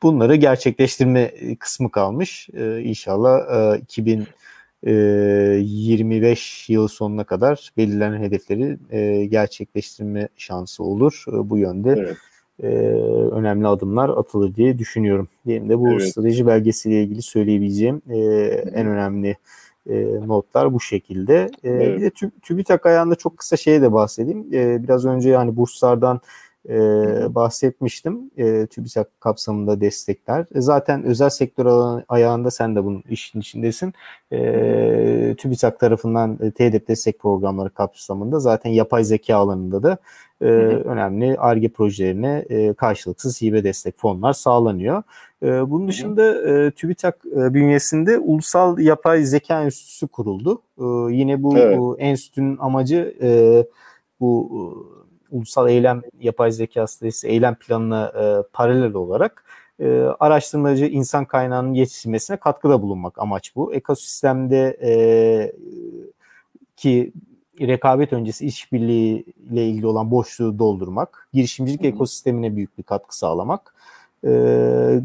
Bunları gerçekleştirme e, kısmı kalmış. Ee, inşallah e, 2025 e, yıl sonuna kadar belirlenen hedefleri e, gerçekleştirme şansı olur. E, bu yönde evet. e, önemli adımlar atılır diye düşünüyorum. Benim de bu evet. strateji belgesiyle ilgili söyleyebileceğim e, en önemli e, notlar bu şekilde. E, evet. Bir de TÜBİTAK ayağında çok kısa şeye de bahsedeyim. E, biraz önce yani burslardan e, bahsetmiştim. E, TÜBİTAK kapsamında destekler. E, zaten özel sektör alanı, ayağında sen de bunun işin içindesin. E, TÜBİTAK tarafından e, TEDEP destek programları kapsamında zaten yapay zeka alanında da e, önemli ARGE projelerine e, karşılıksız hibe destek fonlar sağlanıyor. E, bunun dışında e, TÜBİTAK e, bünyesinde Ulusal Yapay Zeka Enstitüsü kuruldu. E, yine bu, evet. bu enstitünün amacı e, bu ulusal eylem yapay zeka stratejisi eylem planına e, paralel olarak e, araştırmacı insan kaynağının yetiştirmesine katkıda bulunmak amaç bu. Ekosistemde e, ki rekabet öncesi işbirliği ile ilgili olan boşluğu doldurmak, girişimcilik Hı. ekosistemine büyük bir katkı sağlamak e,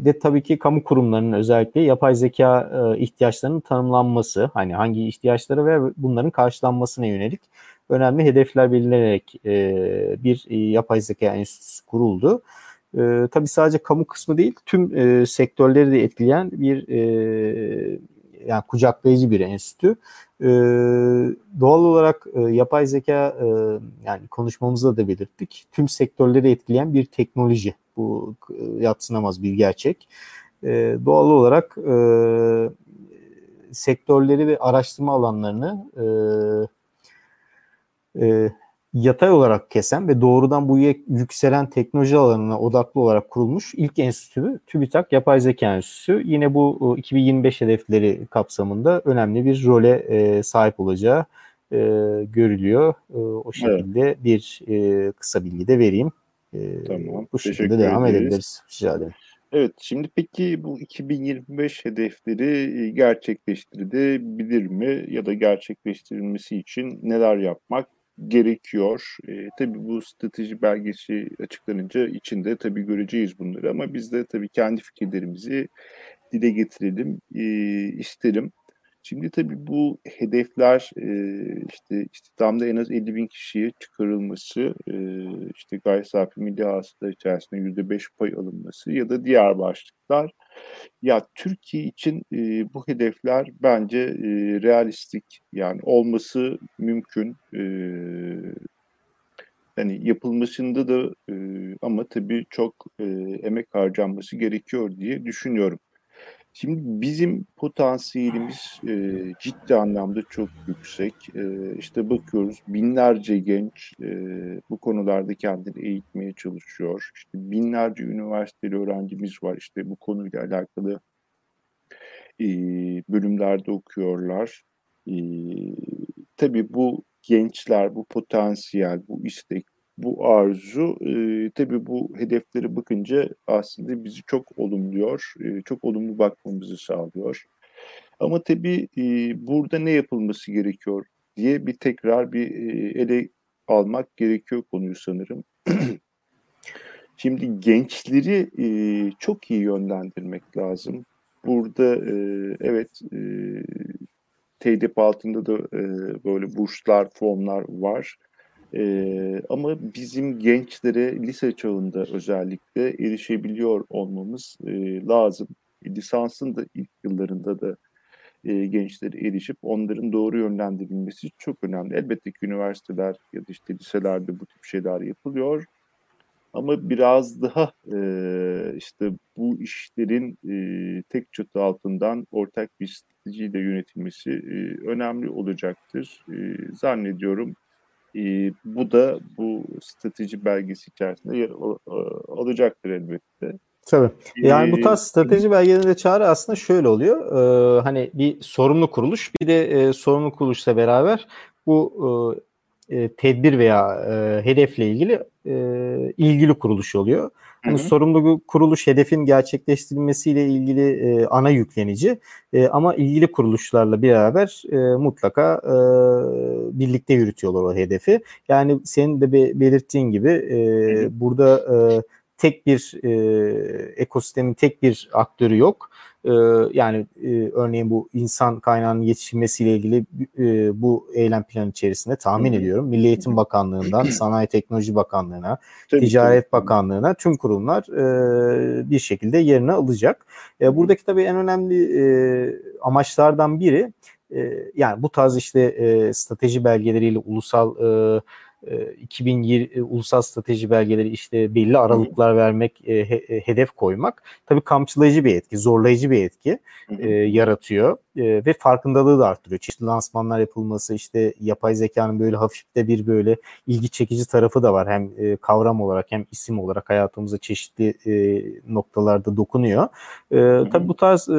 ve tabii ki kamu kurumlarının özellikle yapay zeka e, ihtiyaçlarının tanımlanması, hani hangi ihtiyaçları ve bunların karşılanmasına yönelik önemli hedefler belirlenerek e, bir e, yapay zeka enstitüsü kuruldu. E, tabii sadece kamu kısmı değil, tüm e, sektörleri de etkileyen bir e, yani kucaklayıcı bir enstitü. E, doğal olarak e, yapay zeka e, yani konuşmamızda da belirttik. Tüm sektörleri etkileyen bir teknoloji. Bu e, yatsınamaz bir gerçek. E, doğal olarak e, sektörleri ve araştırma alanlarını e, e, yatay olarak kesen ve doğrudan bu yükselen teknoloji alanına odaklı olarak kurulmuş ilk enstitü TÜBİTAK Yapay Zeka Enstitüsü. Yine bu 2025 hedefleri kapsamında önemli bir role e, sahip olacağı e, görülüyor. E, o şekilde evet. bir e, kısa bilgi de vereyim. E, tamam. Bu şekilde devam ederiz. edebiliriz. Rica ederim. Evet, şimdi peki bu 2025 hedefleri gerçekleştirilebilir mi ya da gerçekleştirilmesi için neler yapmak gerekiyor. E, tabii bu strateji belgesi açıklanınca içinde tabii göreceğiz bunları ama biz de tabii kendi fikirlerimizi dile getirelim e, isterim. Şimdi tabii bu hedefler e, işte istihdamda en az 50 bin kişiye çıkarılması, e, işte gayri safi milli hasıla içerisinde %5 pay alınması ya da diğer başlıklar. Ya Türkiye için e, bu hedefler bence e, realistik yani olması mümkün. Yani yapılmasında da ama tabii çok emek harcanması gerekiyor diye düşünüyorum. Şimdi bizim potansiyelimiz e, ciddi anlamda çok yüksek. E, işte bakıyoruz binlerce genç e, bu konularda kendini eğitmeye çalışıyor. İşte binlerce üniversiteli öğrencimiz var işte bu konuyla alakalı e, bölümlerde okuyorlar. E, tabii bu gençler, bu potansiyel, bu istek, bu arzu e, tabii bu hedeflere bakınca aslında bizi çok olumluyor, e, çok olumlu bakmamızı sağlıyor. Ama tabii e, burada ne yapılması gerekiyor diye bir tekrar bir e, ele almak gerekiyor konuyu sanırım. Şimdi gençleri e, çok iyi yönlendirmek lazım. Burada e, evet e, TDP altında da e, böyle burslar, formlar var. Ee, ama bizim gençlere lise çağında özellikle erişebiliyor olmamız e, lazım. Lisansın da ilk yıllarında da e, gençlere erişip onların doğru yönlendirilmesi çok önemli. Elbette ki üniversiteler ya da işte liselerde bu tip şeyler yapılıyor. Ama biraz daha e, işte bu işlerin e, tek çatı altından ortak bir stratejiyle yönetilmesi e, önemli olacaktır. E, zannediyorum e, bu da bu strateji belgesi içerisinde yer alacaktır elbette. Tabii. Yani bu tarz strateji belgelerinde çağrı aslında şöyle oluyor. Ee, hani bir sorumlu kuruluş bir de e, sorumlu kuruluşla beraber bu e, tedbir veya e, hedefle ilgili e, ilgili kuruluş oluyor. Hani sorumlu kuruluş hedefin gerçekleştirilmesiyle ilgili e, ana yüklenici e, ama ilgili kuruluşlarla beraber e, mutlaka e, birlikte yürütüyorlar o hedefi. Yani senin de be, belirttiğin gibi e, burada e, tek bir e, ekosistemin tek bir aktörü yok. E, yani e, örneğin bu insan kaynağının yetişilmesiyle ilgili e, bu eylem planı içerisinde tahmin ediyorum Milli Eğitim Bakanlığı'ndan Sanayi Teknoloji Bakanlığı'na, tabii, Ticaret tabii. Bakanlığı'na tüm kurumlar e, bir şekilde yerini alacak. E, buradaki tabii en önemli e, amaçlardan biri e, yani bu tarz işte e, strateji belgeleriyle ulusal e, 2020 e, ulusal strateji belgeleri işte belli aralıklar vermek, e, he, e, hedef koymak tabii kamçılayıcı bir etki, zorlayıcı bir etki e, yaratıyor e, ve farkındalığı da arttırıyor. Çeşitli lansmanlar yapılması, işte yapay zekanın böyle hafifte bir böyle ilgi çekici tarafı da var. Hem e, kavram olarak hem isim olarak hayatımıza çeşitli e, noktalarda dokunuyor. E, tabii bu tarz e,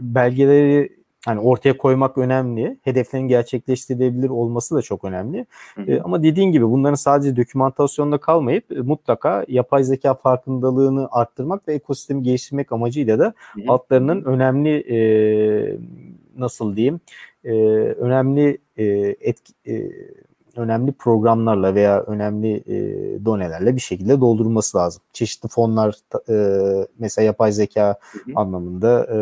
belgeleri hani ortaya koymak önemli. Hedeflerin gerçekleştirilebilir olması da çok önemli. Hı hı. E, ama dediğin gibi bunların sadece dokümantasyonda kalmayıp e, mutlaka yapay zeka farkındalığını arttırmak ve ekosistemi geliştirmek amacıyla da hı hı. altlarının önemli e, nasıl diyeyim e, önemli e, etki e, önemli programlarla veya önemli e, donelerle bir şekilde doldurulması lazım. Çeşitli fonlar e, mesela yapay zeka hı hı. anlamında e,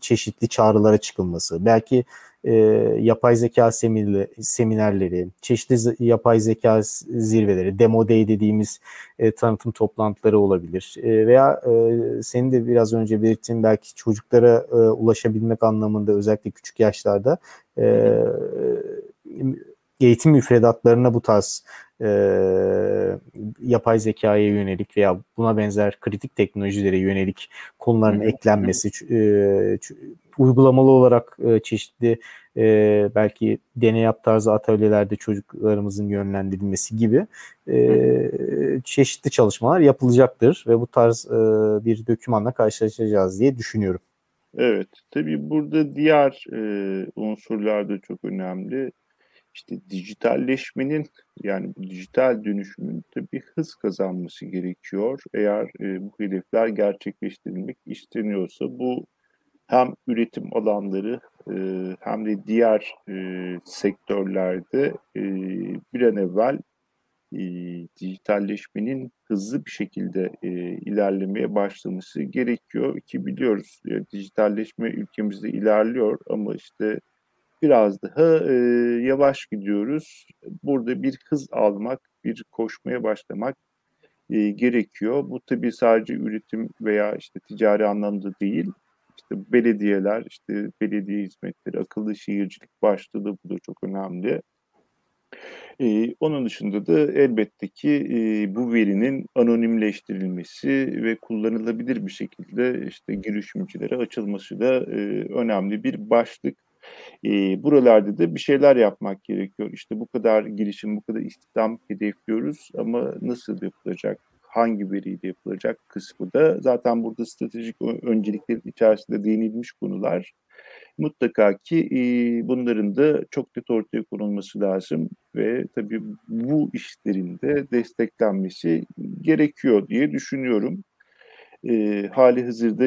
çeşitli çağrılara çıkılması, belki e, yapay zeka seminerleri, çeşitli yapay zeka zirveleri, demo day dediğimiz e, tanıtım toplantıları olabilir. E, veya e, senin de biraz önce belirttiğin belki çocuklara e, ulaşabilmek anlamında özellikle küçük yaşlarda e, eğitim müfredatlarına bu tarz e, yapay zekaya yönelik veya buna benzer kritik teknolojilere yönelik konuların eklenmesi, e, uygulamalı olarak e, çeşitli e, belki deney yap tarzı atölyelerde çocuklarımızın yönlendirilmesi gibi e, çeşitli çalışmalar yapılacaktır ve bu tarz e, bir dokümanla karşılaşacağız diye düşünüyorum. Evet, tabii burada diğer e, unsurlar da çok önemli işte dijitalleşmenin yani bu dijital dönüşümün de bir hız kazanması gerekiyor. Eğer e, bu hedefler gerçekleştirilmek isteniyorsa bu hem üretim alanları e, hem de diğer e, sektörlerde e, bir an evvel e, dijitalleşmenin hızlı bir şekilde e, ilerlemeye başlaması gerekiyor ki biliyoruz e, dijitalleşme ülkemizde ilerliyor ama işte biraz daha e, yavaş gidiyoruz. Burada bir hız almak, bir koşmaya başlamak e, gerekiyor. Bu tabii sadece üretim veya işte ticari anlamda değil. İşte belediyeler, işte belediye hizmetleri, akıllı şehircilik da bu da çok önemli. Ee, onun dışında da elbette ki e, bu verinin anonimleştirilmesi ve kullanılabilir bir şekilde işte girişimcilere açılması da e, önemli bir başlık. E, buralarda da bir şeyler yapmak gerekiyor. İşte bu kadar girişim, bu kadar istihdam hedefliyoruz ama nasıl yapılacak? hangi veriyle yapılacak kısmı da zaten burada stratejik önceliklerin içerisinde değinilmiş konular. Mutlaka ki e, bunların da çok net ortaya konulması lazım ve tabii bu işlerin de desteklenmesi gerekiyor diye düşünüyorum. E, hali hazırda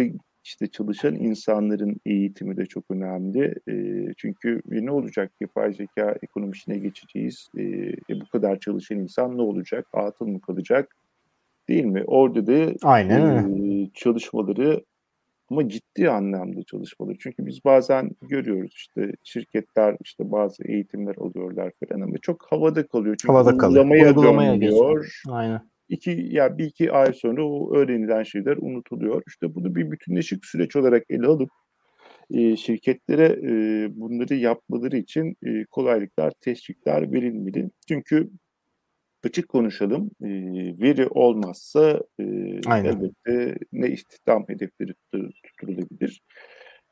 işte çalışan insanların eğitimi de çok önemli. E, çünkü ne olacak yapay zeka ekonomisine geçeceğiz. E, e, bu kadar çalışan insan ne olacak? Atıl mı kalacak? Değil mi? Orada da Aynen. E, çalışmaları ama ciddi anlamda çalışmaları. Çünkü biz bazen görüyoruz işte şirketler işte bazı eğitimler alıyorlar falan ama çok havada kalıyor. Çünkü havada kalıyor. Uygulamaya, Uygulamaya dönmüyor. Aynen. İki, ya bir iki ay sonra o öğrenilen şeyler unutuluyor. İşte bunu bir bütünleşik süreç olarak ele alıp e, şirketlere e, bunları yapmaları için e, kolaylıklar, teşvikler verilmeli. Çünkü açık konuşalım. E, veri olmazsa e, elbette ne istihdam hedefleri tutturulabilir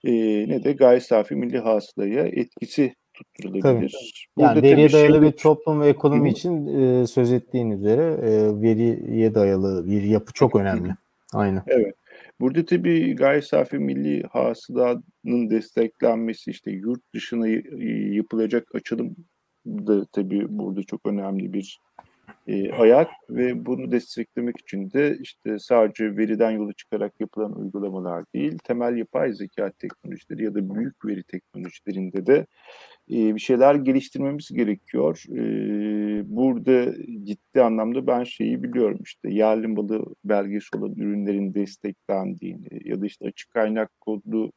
e, ne de gayri safi milli hasılaya etkisi tutturulabilir. Tabii. Yani veriye dayalı bir toplum ve ekonomi Hı. için e, söz ettiğin üzere e, veriye dayalı bir yapı çok önemli. Aynen. Evet. Burada tabii gayri safi milli hasılanın desteklenmesi işte yurt dışına yapılacak açılım da tabii burada çok önemli bir e, ayak ve bunu desteklemek için de işte sadece veriden yola çıkarak yapılan uygulamalar değil, temel yapay zeka teknolojileri ya da büyük veri teknolojilerinde de e, bir şeyler geliştirmemiz gerekiyor. E, burada ciddi anlamda ben şeyi biliyorum işte yerli malı belgesi olan ürünlerin desteklendiğini ya da işte açık kaynak kodlu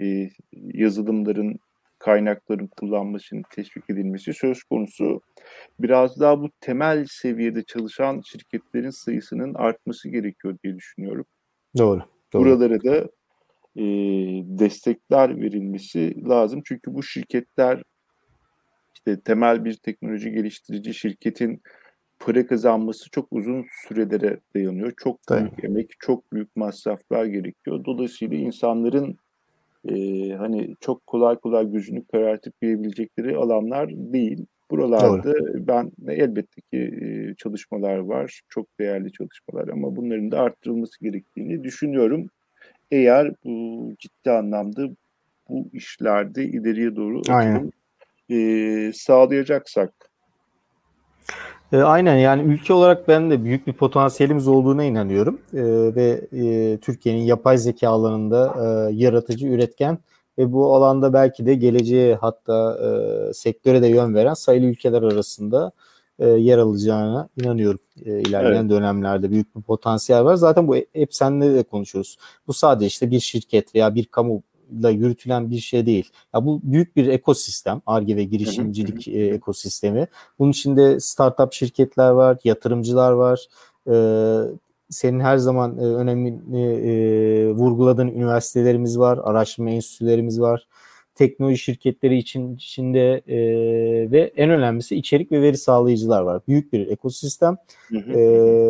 e, yazılımların kaynakların kullanmasının teşvik edilmesi söz konusu. Biraz daha bu temel seviyede çalışan şirketlerin sayısının artması gerekiyor diye düşünüyorum. Doğru. doğru. Buralara da e, destekler verilmesi lazım. Çünkü bu şirketler işte temel bir teknoloji geliştirici şirketin para kazanması çok uzun sürelere dayanıyor. Çok büyük Tabii. emek, çok büyük masraflar gerekiyor. Dolayısıyla insanların e, hani çok kolay kolay gücünü karartıp girebilecekleri alanlar değil. Buralarda Doğru. ben elbette ki e, çalışmalar var, çok değerli çalışmalar ama bunların da arttırılması gerektiğini düşünüyorum. Eğer bu ciddi anlamda bu işlerde ileriye doğru Aynen. e, sağlayacaksak. E, aynen. Yani ülke olarak ben de büyük bir potansiyelimiz olduğuna inanıyorum. E, ve e, Türkiye'nin yapay zeka alanında e, yaratıcı, üretken ve bu alanda belki de geleceğe hatta e, sektöre de yön veren sayılı ülkeler arasında e, yer alacağına inanıyorum e, ilerleyen evet. dönemlerde büyük bir potansiyel var. Zaten bu hep seninle de konuşuyoruz. Bu sadece işte bir şirket veya bir kamu da yürütülen bir şey değil. Ya bu büyük bir ekosistem, ARGE ve girişimcilik e, ekosistemi. Bunun içinde startup şirketler var, yatırımcılar var. E, senin her zaman e, önemli e, vurguladığın üniversitelerimiz var, araştırma enstitülerimiz var. Teknoloji şirketleri için içinde e, ve en önemlisi içerik ve veri sağlayıcılar var. Büyük bir ekosistem. E,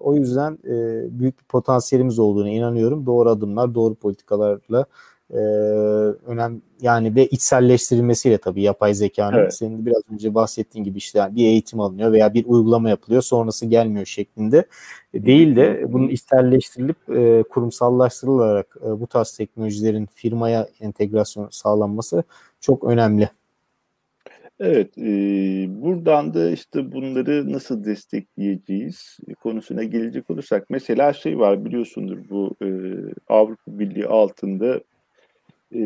o yüzden e, büyük bir potansiyelimiz olduğuna inanıyorum. Doğru adımlar, doğru politikalarla e, önem yani ve içselleştirilmesiyle tabii yapay zekanın evet. senin biraz önce bahsettiğin gibi işte yani bir eğitim alınıyor veya bir uygulama yapılıyor sonrası gelmiyor şeklinde değil de bunun içselleştirilip e, kurumsallaştırılarak e, bu tarz teknolojilerin firmaya entegrasyon sağlanması çok önemli. Evet, e, buradan da işte bunları nasıl destekleyeceğiz konusuna gelecek olursak mesela şey var biliyorsundur bu e, Avrupa Birliği altında e,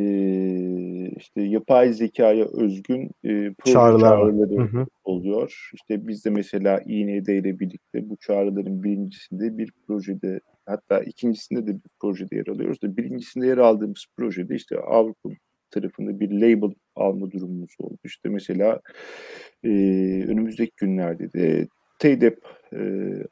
işte yapay zekaya özgün e, Çağrılar çağrıları Hı hı. oluyor. İşte biz de mesela İND ile birlikte bu çağrıların birincisinde bir projede hatta ikincisinde de bir projede yer alıyoruz da birincisinde yer aldığımız projede işte Avrupa tarafında bir label alma durumumuz oldu. İşte mesela e, önümüzdeki günlerde de TEDEP e,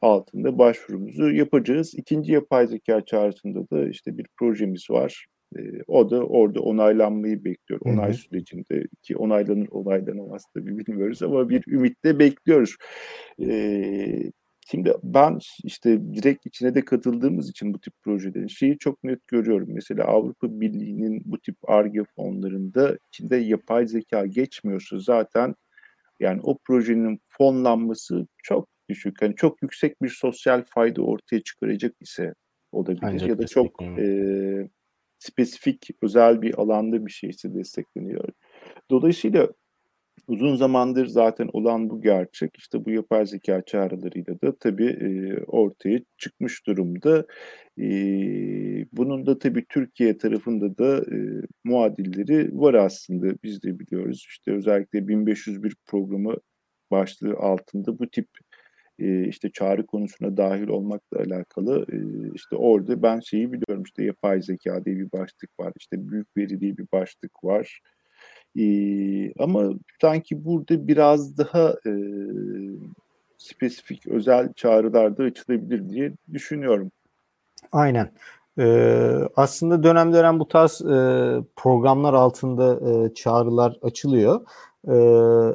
altında başvurumuzu yapacağız. İkinci yapay zeka çağrısında da işte bir projemiz var. E, o da orada onaylanmayı bekliyor. Onay hı hı. sürecinde ki onaylanır onaylanamaz tabii bilmiyoruz ama bir ümitle bekliyoruz. E, Şimdi ben işte direkt içine de katıldığımız için bu tip projelerin şeyi çok net görüyorum. Mesela Avrupa Birliği'nin bu tip ARGE fonlarında içinde yapay zeka geçmiyorsa zaten yani o projenin fonlanması çok düşük. Yani çok yüksek bir sosyal fayda ortaya çıkaracak ise olabilir Ancak ya da çok e, spesifik özel bir alanda bir şeyse destekleniyor. Dolayısıyla uzun zamandır zaten olan bu gerçek işte bu yapay zeka çağrılarıyla da tabii e, ortaya çıkmış durumda. E, bunun da tabii Türkiye tarafında da e, muadilleri var aslında biz de biliyoruz. İşte özellikle 1501 programı başlığı altında bu tip işte çağrı konusuna dahil olmakla alakalı işte orada ben şeyi biliyorum işte yapay zeka diye bir başlık var işte büyük veri diye bir başlık var ama sanki burada biraz daha spesifik özel çağrılarda açılabilir diye düşünüyorum. Aynen. Ee, aslında dönem dönem bu tarz e, programlar altında e, çağrılar açılıyor. E,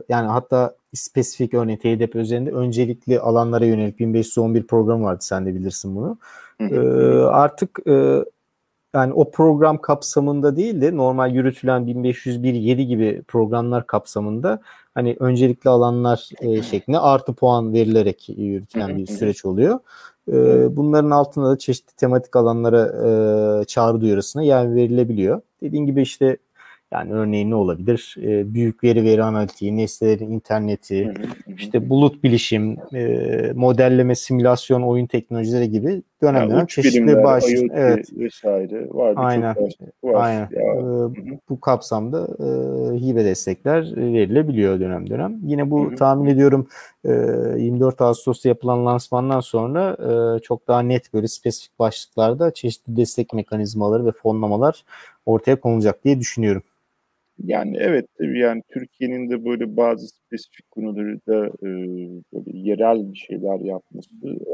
yani hatta spesifik örneğin TDP üzerinde öncelikli alanlara yönelik 1511 program vardı sen de bilirsin bunu. E, artık e, yani o program kapsamında değil de normal yürütülen 1501 gibi programlar kapsamında hani öncelikli alanlar e, şeklinde artı puan verilerek yürütülen bir süreç oluyor. E, bunların altında da çeşitli tematik alanlara e, çağrı duyurusuna yer verilebiliyor. Dediğim gibi işte yani örneğin ne olabilir? E, büyük veri veri analitiği, nesnelerin interneti, işte bulut bilişim, e, modelleme, simülasyon, oyun teknolojileri gibi dönem dönem çeşitli baş evet. vesaire vardı. Aynen. var. Aynen. E, bu kapsamda e, hibe destekler verilebiliyor dönem dönem. Yine bu hı hı. tahmin ediyorum e, 24 Ağustos'ta yapılan lansmandan sonra e, çok daha net böyle spesifik başlıklarda çeşitli destek mekanizmaları ve fonlamalar ortaya konulacak diye düşünüyorum. Yani evet yani Türkiye'nin de böyle bazı spesifik konuları da e, böyle yerel bir şeyler yapması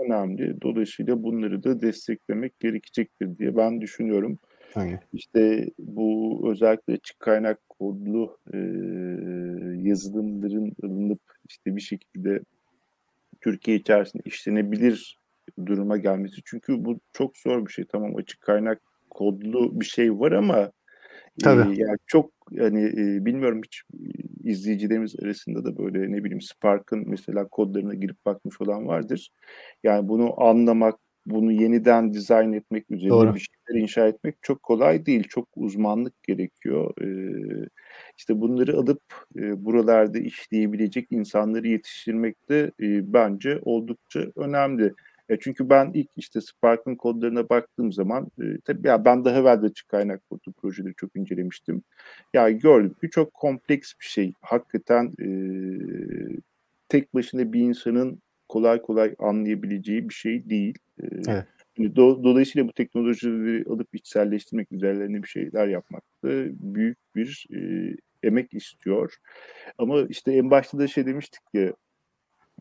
önemli. Dolayısıyla bunları da desteklemek gerekecektir diye ben düşünüyorum. Aynen. İşte bu özellikle açık kaynak kodlu e, yazılımların alınıp işte bir şekilde Türkiye içerisinde işlenebilir duruma gelmesi. Çünkü bu çok zor bir şey. Tamam açık kaynak kodlu bir şey var ama Tabii. Yani çok yani e, bilmiyorum hiç izleyicilerimiz arasında da böyle ne bileyim Spark'ın mesela kodlarına girip bakmış olan vardır. Yani bunu anlamak, bunu yeniden dizayn etmek, üzerine Doğru. bir şeyler inşa etmek çok kolay değil. Çok uzmanlık gerekiyor. Ee, işte bunları alıp e, buralarda işleyebilecek insanları yetiştirmek de e, bence oldukça önemli. E, çünkü ben ilk işte Spark'ın kodlarına baktığım zaman e, tabii ya ben daha evvel de açık kaynak kodu projeleri çok incelemiştim. Ya gördüm ki çok kompleks bir şey. Hakikaten e, tek başına bir insanın kolay kolay anlayabileceği bir şey değil. E, evet. Do- dolayısıyla bu teknolojileri alıp içselleştirmek üzerlerine bir şeyler yapmak da büyük bir e, emek istiyor. Ama işte en başta da şey demiştik ya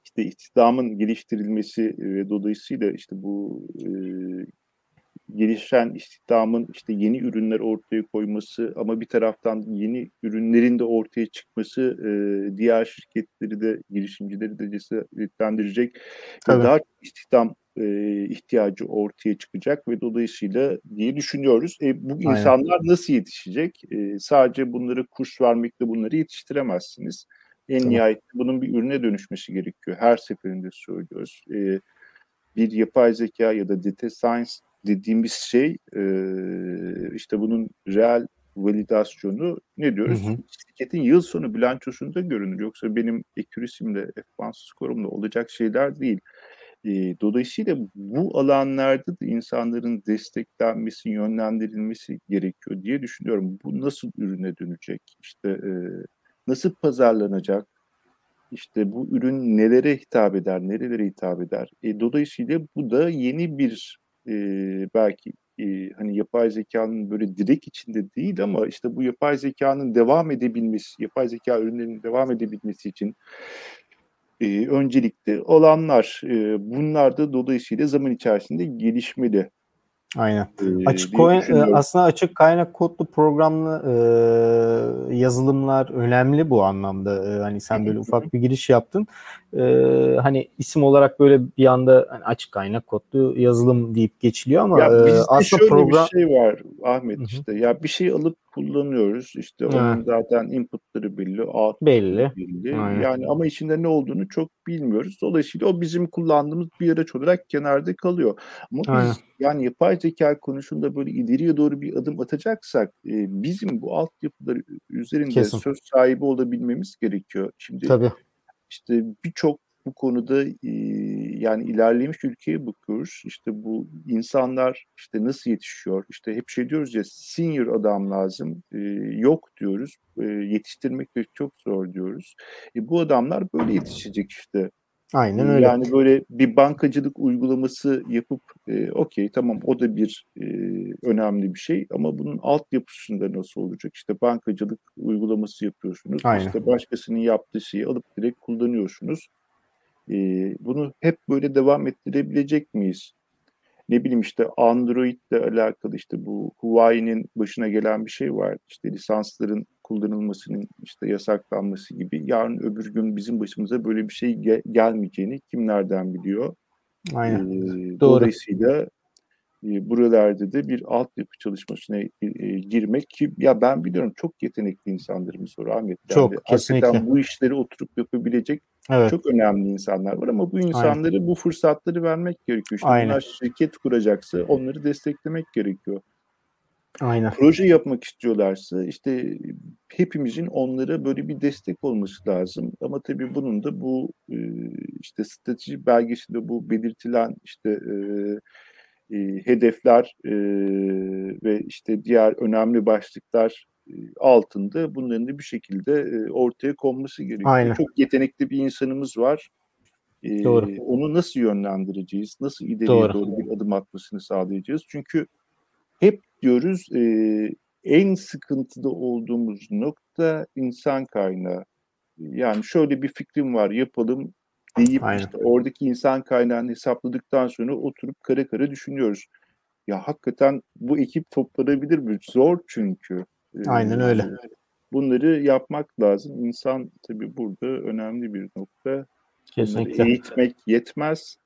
işte istihdamın geliştirilmesi ve dolayısıyla işte bu e, gelişen istihdamın işte yeni ürünler ortaya koyması ama bir taraftan yeni ürünlerin de ortaya çıkması e, diğer şirketleri de girişimcileri de cesaretlendirecek ve daha istihdam e, ihtiyacı ortaya çıkacak ve dolayısıyla diye düşünüyoruz. E, bu insanlar Aynen. nasıl yetişecek? E, sadece bunları kurs vermekle bunları yetiştiremezsiniz. En tamam. nihayet bunun bir ürüne dönüşmesi gerekiyor. Her seferinde söylüyoruz. E, bir yapay zeka ya da data science dediğimiz şey e, işte bunun real validasyonu ne diyoruz? Hı hı. Şirketin yıl sonu bilançosunda görünür. Yoksa benim accuracy'mle, advanced score'umla olacak şeyler değil. E, dolayısıyla bu alanlarda da insanların desteklenmesi, yönlendirilmesi gerekiyor diye düşünüyorum. Bu nasıl ürüne dönecek? İşte e, nasıl pazarlanacak? İşte bu ürün nelere hitap eder, nerelere hitap eder? E, dolayısıyla bu da yeni bir e, belki e, hani yapay zekanın böyle direkt içinde değil ama işte bu yapay zekanın devam edebilmesi, yapay zeka ürünlerinin devam edebilmesi için e, öncelikli olanlar. E, bunlar da dolayısıyla zaman içerisinde gelişmeli. Aynen. Ee, açık koy, aslında açık kaynak kodlu programlı e, yazılımlar önemli bu anlamda. E, hani sen böyle ufak bir giriş yaptın. E, hani isim olarak böyle bir anda hani açık kaynak kodlu yazılım deyip geçiliyor ama ya bizde aslında şöyle program bir şey var Ahmet Hı-hı. işte. Ya bir şey alıp kullanıyoruz. İşte ha. onun zaten inputları belli, outputları belli. belli. Yani ama içinde ne olduğunu çok bilmiyoruz. Dolayısıyla o bizim kullandığımız bir araç olarak kenarda kalıyor. Ama biz Aynen. yani yapay zeka konusunda böyle ileriye doğru bir adım atacaksak e, bizim bu altyapılar üzerinde Kesin. söz sahibi olabilmemiz gerekiyor. Şimdi Tabii. işte birçok bu konuda e, yani ilerlemiş ülkeye bakıyoruz. İşte bu insanlar işte nasıl yetişiyor? İşte hep şey diyoruz ya senior adam lazım. E, yok diyoruz. E, yetiştirmek de çok zor diyoruz. E, bu adamlar böyle yetişecek işte. Aynen öyle. Yani böyle bir bankacılık uygulaması yapıp e, okey tamam o da bir e, önemli bir şey ama bunun altyapısında nasıl olacak? İşte bankacılık uygulaması yapıyorsunuz. Aynen. İşte başkasının yaptığı şeyi alıp direkt kullanıyorsunuz. E, bunu hep böyle devam ettirebilecek miyiz? Ne bileyim işte Android ile alakalı işte bu Huawei'nin başına gelen bir şey var. İşte lisansların kullanılmasının işte yasaklanması gibi. Yarın öbür gün bizim başımıza böyle bir şey ge- gelmeyeceğini kim nereden biliyor? Aynen. Ee, Doğru. Dolayısıyla buralarda da bir altyapı çalışmasına girmek ki ya ben biliyorum çok yetenekli insanlarımız var Ahmet. Yani çok kesinlikle. bu işleri oturup yapabilecek Evet. Çok önemli insanlar var ama bu insanları Aynen. bu fırsatları vermek gerekiyor. İşte Aynen. bunlar şirket kuracaksa onları desteklemek gerekiyor. Aynen. Proje yapmak istiyorlarsa işte hepimizin onlara böyle bir destek olması lazım. Ama tabii bunun da bu işte strateji belgesinde bu belirtilen işte e, hedefler e, ve işte diğer önemli başlıklar altında bunların da bir şekilde ortaya konması gerekiyor. Aynen. Çok yetenekli bir insanımız var. Doğru. Onu nasıl yönlendireceğiz? Nasıl ileriye doğru. doğru bir adım atmasını sağlayacağız? Çünkü hep diyoruz en sıkıntıda olduğumuz nokta insan kaynağı. Yani şöyle bir fikrim var yapalım deyip Aynen. işte oradaki insan kaynağını hesapladıktan sonra oturup kare kare düşünüyoruz. Ya hakikaten bu ekip toplanabilir mi? Zor çünkü. Aynen öyle. Bunları yapmak lazım. İnsan tabii burada önemli bir nokta. Kesinlikle. Bunları eğitmek yetmez.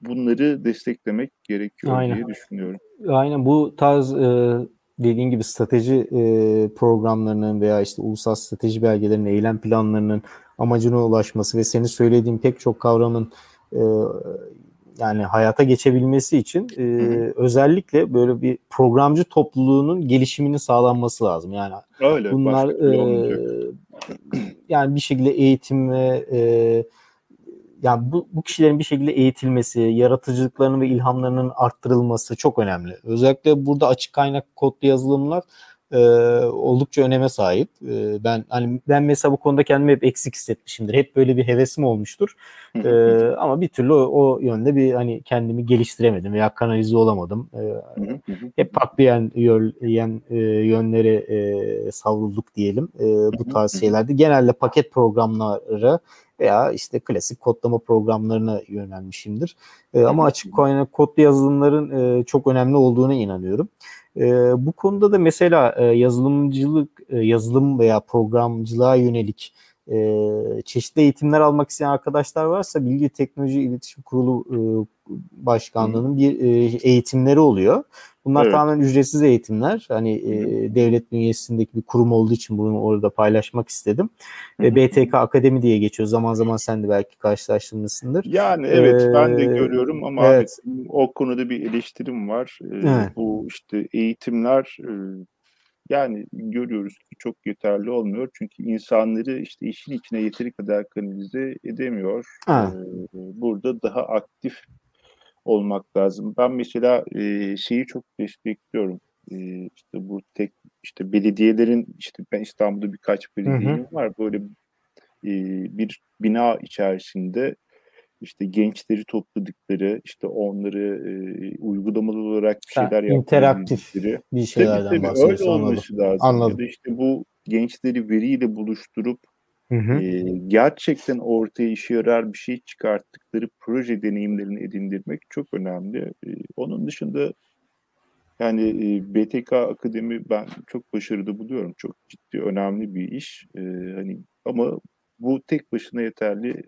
Bunları desteklemek gerekiyor Aynen. diye düşünüyorum. Aynen bu tarz e, dediğin gibi strateji e, programlarının veya işte ulusal strateji belgelerinin, eylem planlarının amacına ulaşması ve senin söylediğin pek çok kavramın e, yani hayata geçebilmesi için e, özellikle böyle bir programcı topluluğunun gelişiminin sağlanması lazım. Yani Öyle, bunlar e, yani bir şekilde eğitim ve e, yani bu, bu kişilerin bir şekilde eğitilmesi, yaratıcılıklarının ve ilhamlarının arttırılması çok önemli. Özellikle burada açık kaynak kodlu yazılımlar e, oldukça öneme sahip. E, ben hani ben mesela bu konuda kendimi hep eksik hissetmişimdir. Hep böyle bir hevesim olmuştur. E, ama bir türlü o, o yönde bir hani kendimi geliştiremedim veya kanalize olamadım. E, hep farklı yan, yan e, yönlere e, savrulduk diyelim e, bu tarz şeylerde. Genelde paket programları veya işte klasik kodlama programlarına yönelmişimdir. E, ama açık kaynak kodlu yazılımların e, çok önemli olduğuna inanıyorum. E, bu konuda da mesela e, yazılımcılık, e, yazılım veya programcılığa yönelik e, çeşitli eğitimler almak isteyen arkadaşlar varsa Bilgi Teknoloji İletişim Kurulu e, Başkanlığı'nın bir e, eğitimleri oluyor. Bunlar evet. tamamen ücretsiz eğitimler. Hani e, devlet bünyesindeki bir kurum olduğu için bunu orada paylaşmak istedim. E, BTK Akademi diye geçiyor. Zaman zaman sen de belki karşılaştırmışsındır. Yani evet ee, ben de görüyorum ama evet. o konuda bir eleştirim var. Ee, evet. Bu işte eğitimler e, yani görüyoruz ki çok yeterli olmuyor. Çünkü insanları işte işin içine yeteri kadar kanalize edemiyor. Ha. Ee, burada daha aktif olmak lazım. Ben mesela e, şeyi çok destekliyorum. E, işte bu tek işte belediyelerin işte ben İstanbul'da birkaç belediyem var. Böyle e, bir bina içerisinde işte gençleri topladıkları, işte onları e, uygulamalı olarak bir şeyler interaktif yaptıkları. bir şeylerden tabii, tabii, öyle Anladım. olması lazım. Anladım. Ya da işte bu gençleri veriyle buluşturup Hı hı. e, gerçekten ortaya işe yarar bir şey çıkarttıkları proje deneyimlerini edindirmek çok önemli. E, onun dışında yani e, BTK Akademi ben çok başarılı buluyorum. Çok ciddi, önemli bir iş. E, hani ama bu tek başına yeterli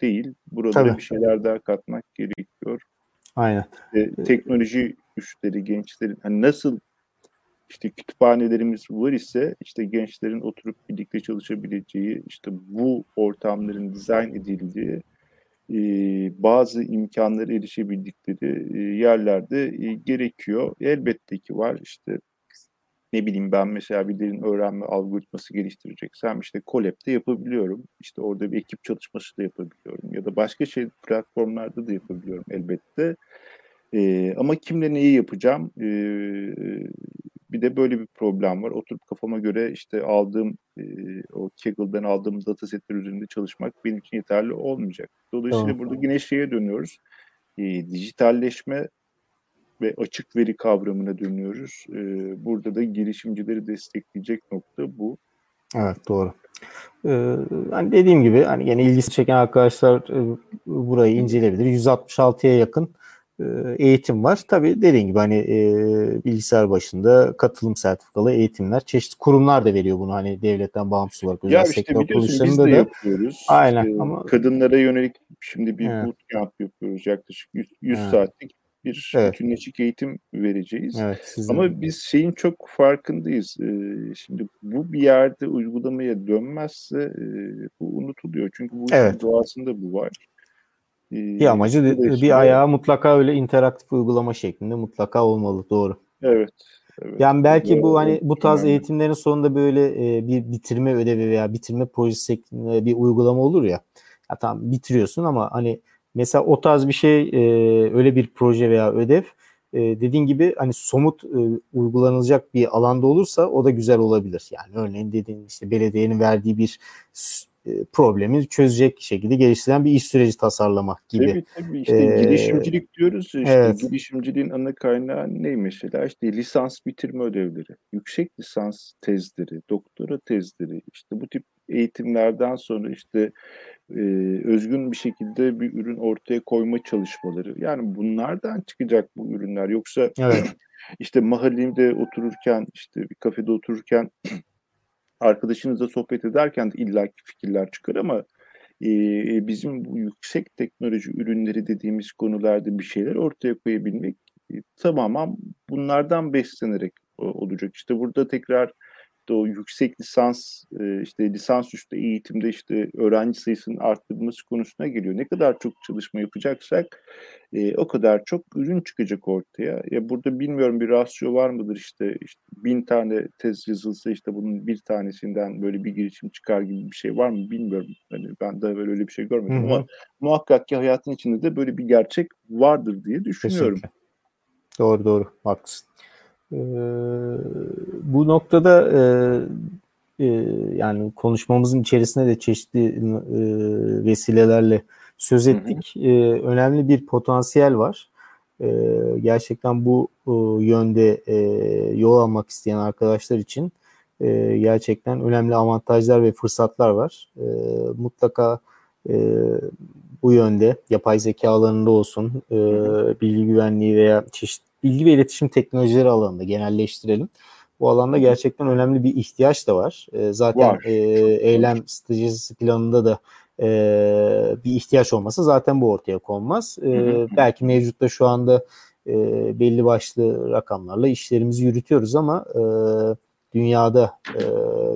değil. Buralara Tabii. bir şeyler daha katmak gerekiyor. Aynen. E, teknoloji güçleri, gençlerin hani nasıl işte kütüphanelerimiz var ise işte gençlerin oturup birlikte çalışabileceği, işte bu ortamların dizayn edildiği e, bazı imkanlara erişebildikleri e, yerlerde e, gerekiyor. Elbette ki var işte ne bileyim ben mesela bir derin öğrenme algoritması geliştireceksem işte Colab'de yapabiliyorum. İşte orada bir ekip çalışması da yapabiliyorum. Ya da başka şey platformlarda da yapabiliyorum elbette. Ee, ama kimle neyi yapacağım? Ee, bir de böyle bir problem var. Oturup kafama göre işte aldığım e, o Kaggle'dan aldığım datasetler üzerinde çalışmak benim için yeterli olmayacak. Dolayısıyla Tamam. burada yine şeye dönüyoruz. E, dijitalleşme ve açık veri kavramına dönüyoruz. E, burada da girişimcileri destekleyecek nokta bu. Evet doğru. Ee, hani dediğim gibi hani yine ilgisi çeken arkadaşlar e, burayı inceleyebilir. 166'ya yakın e, eğitim var. Tabii dediğim gibi hani e, bilgisayar başında katılım sertifikalı eğitimler. Çeşitli kurumlar da veriyor bunu hani devletten bağımsız olarak özel Ya işte sektör kuruluşlarında de da. yapıyoruz. Aynen İşte ama- kadınlara yönelik şimdi bir Evet. bootcamp yapıyoruz. Yaklaşık 100, 100 Evet. saatlik bir Evet. bütünleşik eğitim vereceğiz. Evet sizin Ama biz şeyin çok farkındayız. Ee, şimdi bu bir yerde uygulamaya dönmezse e, bu unutuluyor. Çünkü bu Evet. doğasında bu var. Ee, bir amacı de- dolayısıyla- bir ayağı mutlaka öyle interaktif uygulama şeklinde mutlaka olmalı. Doğru. Evet. evet. Yani belki bu hani bu tarz önemli. eğitimlerin sonunda böyle e, bir bitirme ödevi veya bitirme projesi şeklinde bir uygulama olur ya. Ya tamam bitiriyorsun ama hani mesela o tarz bir şey e, öyle bir proje veya ödev e, dediğin gibi hani somut e, uygulanılacak bir alanda olursa o da güzel olabilir. Yani örneğin dediğin işte belediyenin verdiği bir e, problemi çözecek şekilde geliştirilen bir iş süreci tasarlamak gibi. Tabii tabii işte Ee, girişimcilik diyoruz işte evet. girişimciliğin ana kaynağı ne mesela işte lisans bitirme ödevleri, yüksek lisans tezleri, doktora tezleri işte bu tip eğitimlerden sonra işte e, özgün bir şekilde bir ürün ortaya koyma çalışmaları yani bunlardan çıkacak bu ürünler yoksa Evet. işte mahallinde otururken işte bir kafede otururken arkadaşınızla sohbet ederken de illaki fikirler çıkar ama e, bizim bu yüksek teknoloji ürünleri dediğimiz konularda bir şeyler ortaya koyabilmek e, tamamen bunlardan beslenerek olacak. İşte burada tekrar işte o yüksek lisans e, işte lisansüstü eğitimde işte öğrenci sayısının arttırılması konusuna geliyor. Ne kadar çok çalışma yapacaksak e, o kadar çok ürün çıkacak ortaya. Ya burada bilmiyorum bir rasyo var mıdır işte, işte bin tane tez yazılsa işte bunun bir tanesinden böyle bir girişim çıkar gibi bir şey var mı bilmiyorum. Hani ben de böyle öyle bir şey görmedim Hı hı. ama muhakkak ki hayatın içinde de böyle bir gerçek vardır diye düşünüyorum. Kesinlikle. Doğru doğru haklısın. Ee, bu noktada e, e, yani konuşmamızın içerisinde de çeşitli e, vesilelerle söz Hı hı. ettik. E, önemli bir potansiyel var. E, gerçekten bu e, yönde e, yol almak isteyen arkadaşlar için e, gerçekten önemli avantajlar ve fırsatlar var. E, mutlaka e, bu yönde yapay zeka alanında olsun, e, bilgi güvenliği veya çeşitli bilgi ve iletişim teknolojileri alanında genelleştirelim. Bu alanda gerçekten önemli bir ihtiyaç da var. E, zaten Var. e, eylem stratejisi planında da e, bir ihtiyaç olmasa zaten bu ortaya konmaz. E, Hı hı. belki mevcutta şu anda e, belli başlı rakamlarla işlerimizi yürütüyoruz ama e, dünyada e,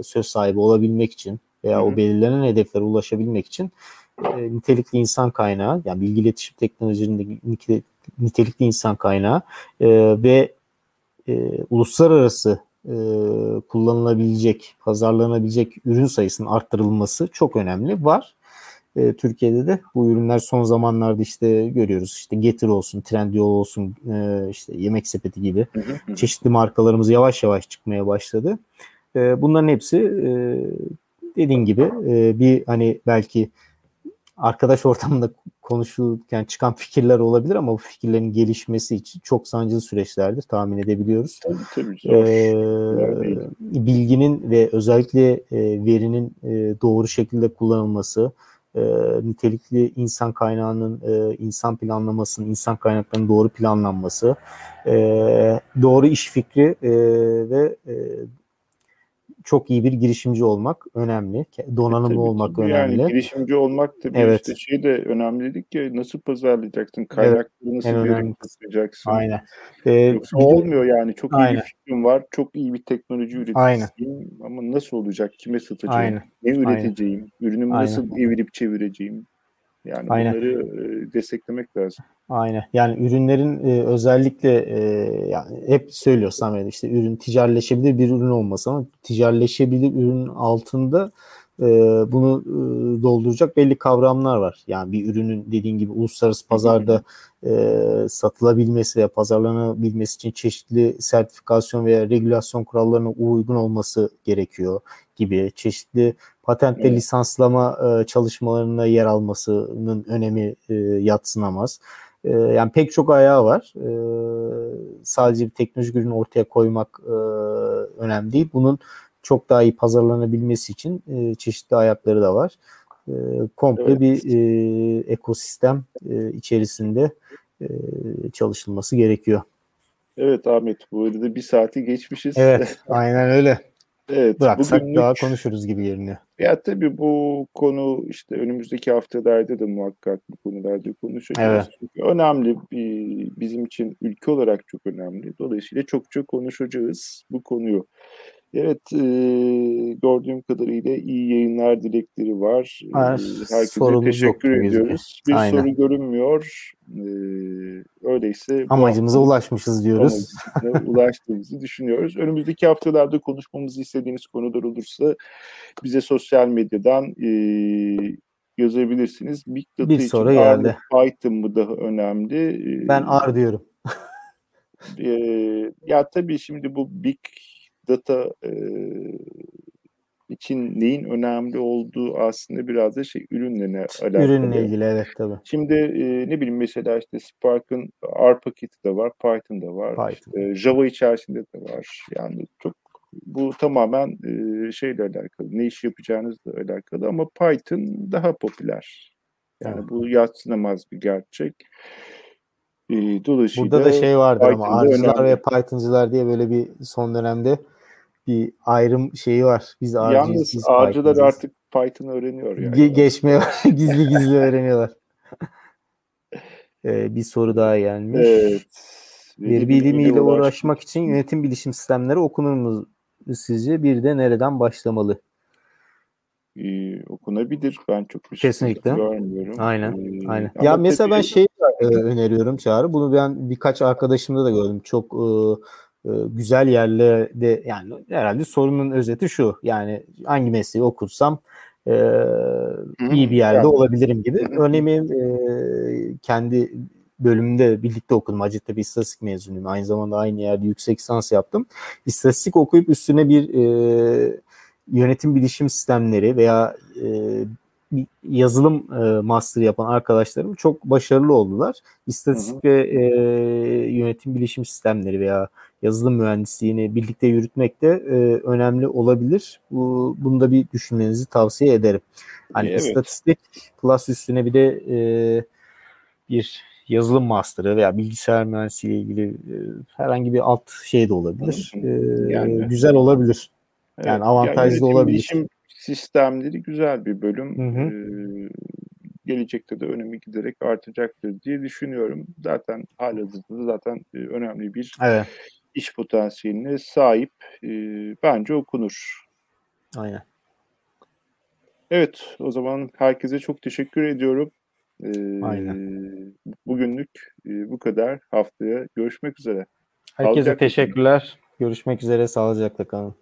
söz sahibi olabilmek için veya Hı o belirlenen hedeflere ulaşabilmek için e, nitelikli insan kaynağı yani bilgi iletişim teknolojilerinde nitelikli insan kaynağı e, ve e, uluslararası e, kullanılabilecek, pazarlanabilecek ürün sayısının arttırılması çok önemli. Var. E, Türkiye'de de bu ürünler son zamanlarda işte görüyoruz. İşte Getir olsun, Trendyol olsun, e, işte Yemek Sepeti gibi çeşitli markalarımız yavaş yavaş çıkmaya başladı. E, bunların hepsi e, dediğin gibi e, bir hani belki arkadaş ortamında konuşulurken çıkan fikirler olabilir ama bu fikirlerin gelişmesi için çok sancılı süreçlerdir tahmin edebiliyoruz. Tabii tabii. Ee, değil. bilginin ve özellikle e, verinin e, doğru şekilde kullanılması, e, nitelikli insan kaynağının, e, insan planlamasının, insan kaynaklarının doğru planlanması, e, doğru iş fikri e, ve e, çok iyi bir girişimci olmak önemli. Donanımlı Tabii, olmak tabii. önemli. Yani girişimci olmak tabii Evet. işte şey de önemli dedik ya nasıl pazarlayacaksın, kaynakları nasıl en verim önemli katacaksın. Aynen. Ee, Yoksa olmuyor yani. Çok iyi Aynen. bir fikrim var, çok iyi bir teknoloji Aynen. üreticisiyim ama nasıl olacak, kime satacağım, Aynen. ne üreteceğim, ürünümü Aynen. nasıl evirip çevireceğim. Yani Aynen. bunları e, desteklemek lazım. Aynen. Yani ürünlerin e, özellikle e, yani hep söylüyoruz Samet işte ürün ticaretleşebilir bir ürün olması ama ticaretleşebilir ürünün altında e, bunu e, dolduracak belli kavramlar var. Yani bir ürünün dediğin gibi uluslararası pazarda e, satılabilmesi ve pazarlanabilmesi için çeşitli sertifikasyon veya regülasyon kurallarına uygun olması gerekiyor gibi çeşitli patent ve Evet. lisanslama e, çalışmalarına yer almasının önemi e, yatsınamaz. E, yani pek çok ayağı var. E, sadece bir teknolojik ürün ortaya koymak e, önemli değil. Bunun çok daha iyi pazarlanabilmesi için e, çeşitli ayakları da var. E, komple Evet. bir e, ekosistem e, içerisinde e, çalışılması gerekiyor. Evet Ahmet, bu arada bir saati geçmişiz. Evet, aynen öyle. evet, Bıraksak bugünlük- daha konuşuruz gibi görünüyor. Ya tabii bu konu işte önümüzdeki haftalarda da muhakkak bu konularda konuşacağız. Çünkü önemli bir, bizim için ülke olarak çok önemli. Dolayısıyla çok çok konuşacağız bu konuyu. Evet, e, gördüğüm kadarıyla iyi yayınlar dilekleri var. Herkese sorumuz teşekkür gibi ediyoruz. Bir Aynen. soru görünmüyor. E, öyleyse Amacımıza ulaşmışız diyoruz. ulaştığımızı düşünüyoruz. Önümüzdeki haftalarda konuşmamızı istediğiniz konular olursa bize sosyal medyadan e, yazabilirsiniz. Big Data Bir için soru R geldi. Python mı daha önemli? Ben ar diyorum. e, ya tabii şimdi bu Big Data e, için neyin önemli olduğu aslında biraz da şey ürünle alakalı. Ürünle ilgili evet tabii. Şimdi e, ne bileyim mesela işte Spark'ın R paketi de var, Python'da var, Python. işte Java içerisinde de var. Yani çok bu tamamen e, şeyle alakalı, ne iş yapacağınızla alakalı ama Python daha popüler. Yani Evet. bu yadsınamaz bir gerçek. E, dolayısıyla Burada da şey vardı ama Python'da R'cılar önemli. ve Python'cılar diye böyle bir son dönemde bir ayrım şeyi var. Biz R'cıyız, yalnız biz R'cılar Python'cıyız. artık Python öğreniyor yani. Ge- geçmeye gizli gizli öğreniyorlar. Ee, bir soru daha gelmiş. Evet. Veri bilimiyle uğraşmak için yönetim bilişim sistemleri okunur mu sizce? Bir de nereden başlamalı? e, okunabilir. Ben çok bir Kesinlikle. sıkıntı görmüyorum. Aynen, E, Aynen. Ya mesela ben şey e, öneriyorum Çağrı. Bunu ben birkaç arkadaşımda da gördüm. Çok e, güzel yerlerde yani herhalde sorunun özeti şu. Yani hangi mesleği okursam e, iyi bir yerde olabilirim gibi. Örneğin benim, e, kendi bölümünde birlikte okudum. Hacettepe İstatistik mezunuyum. Aynı zamanda aynı yerde yüksek lisans yaptım. İstatistik okuyup üstüne bir e, yönetim bilişim sistemleri veya e, yazılım e, master yapan arkadaşlarım çok başarılı oldular. İstatistik ve e, yönetim bilişim sistemleri veya yazılım mühendisliğini birlikte yürütmek de e, önemli olabilir. Bu, bunu da bir düşünmenizi tavsiye ederim. Hani Evet. istatistik plus üstüne bir de e, bir yazılım master'ı veya bilgisayar mühendisliği ile ilgili e, herhangi bir alt şey de olabilir. E, Yani. güzel olabilir. Evet, Yani avantajlı yönetim olabilir. bilişim sistemleri güzel bir bölüm. Hı hı. Ee, gelecekte de önemi giderek artacaktır diye düşünüyorum. Zaten halihazırda da zaten e, önemli bir Evet. iş potansiyeline sahip. E, bence okunur. Aynen. Evet, o zaman herkese çok teşekkür ediyorum. Ee, Aynen. Bugünlük e, bu kadar. Haftaya görüşmek üzere. Herkese Sağlıcakla kalın. teşekkürler. Görüşmek üzere. Sağlıcakla kalın.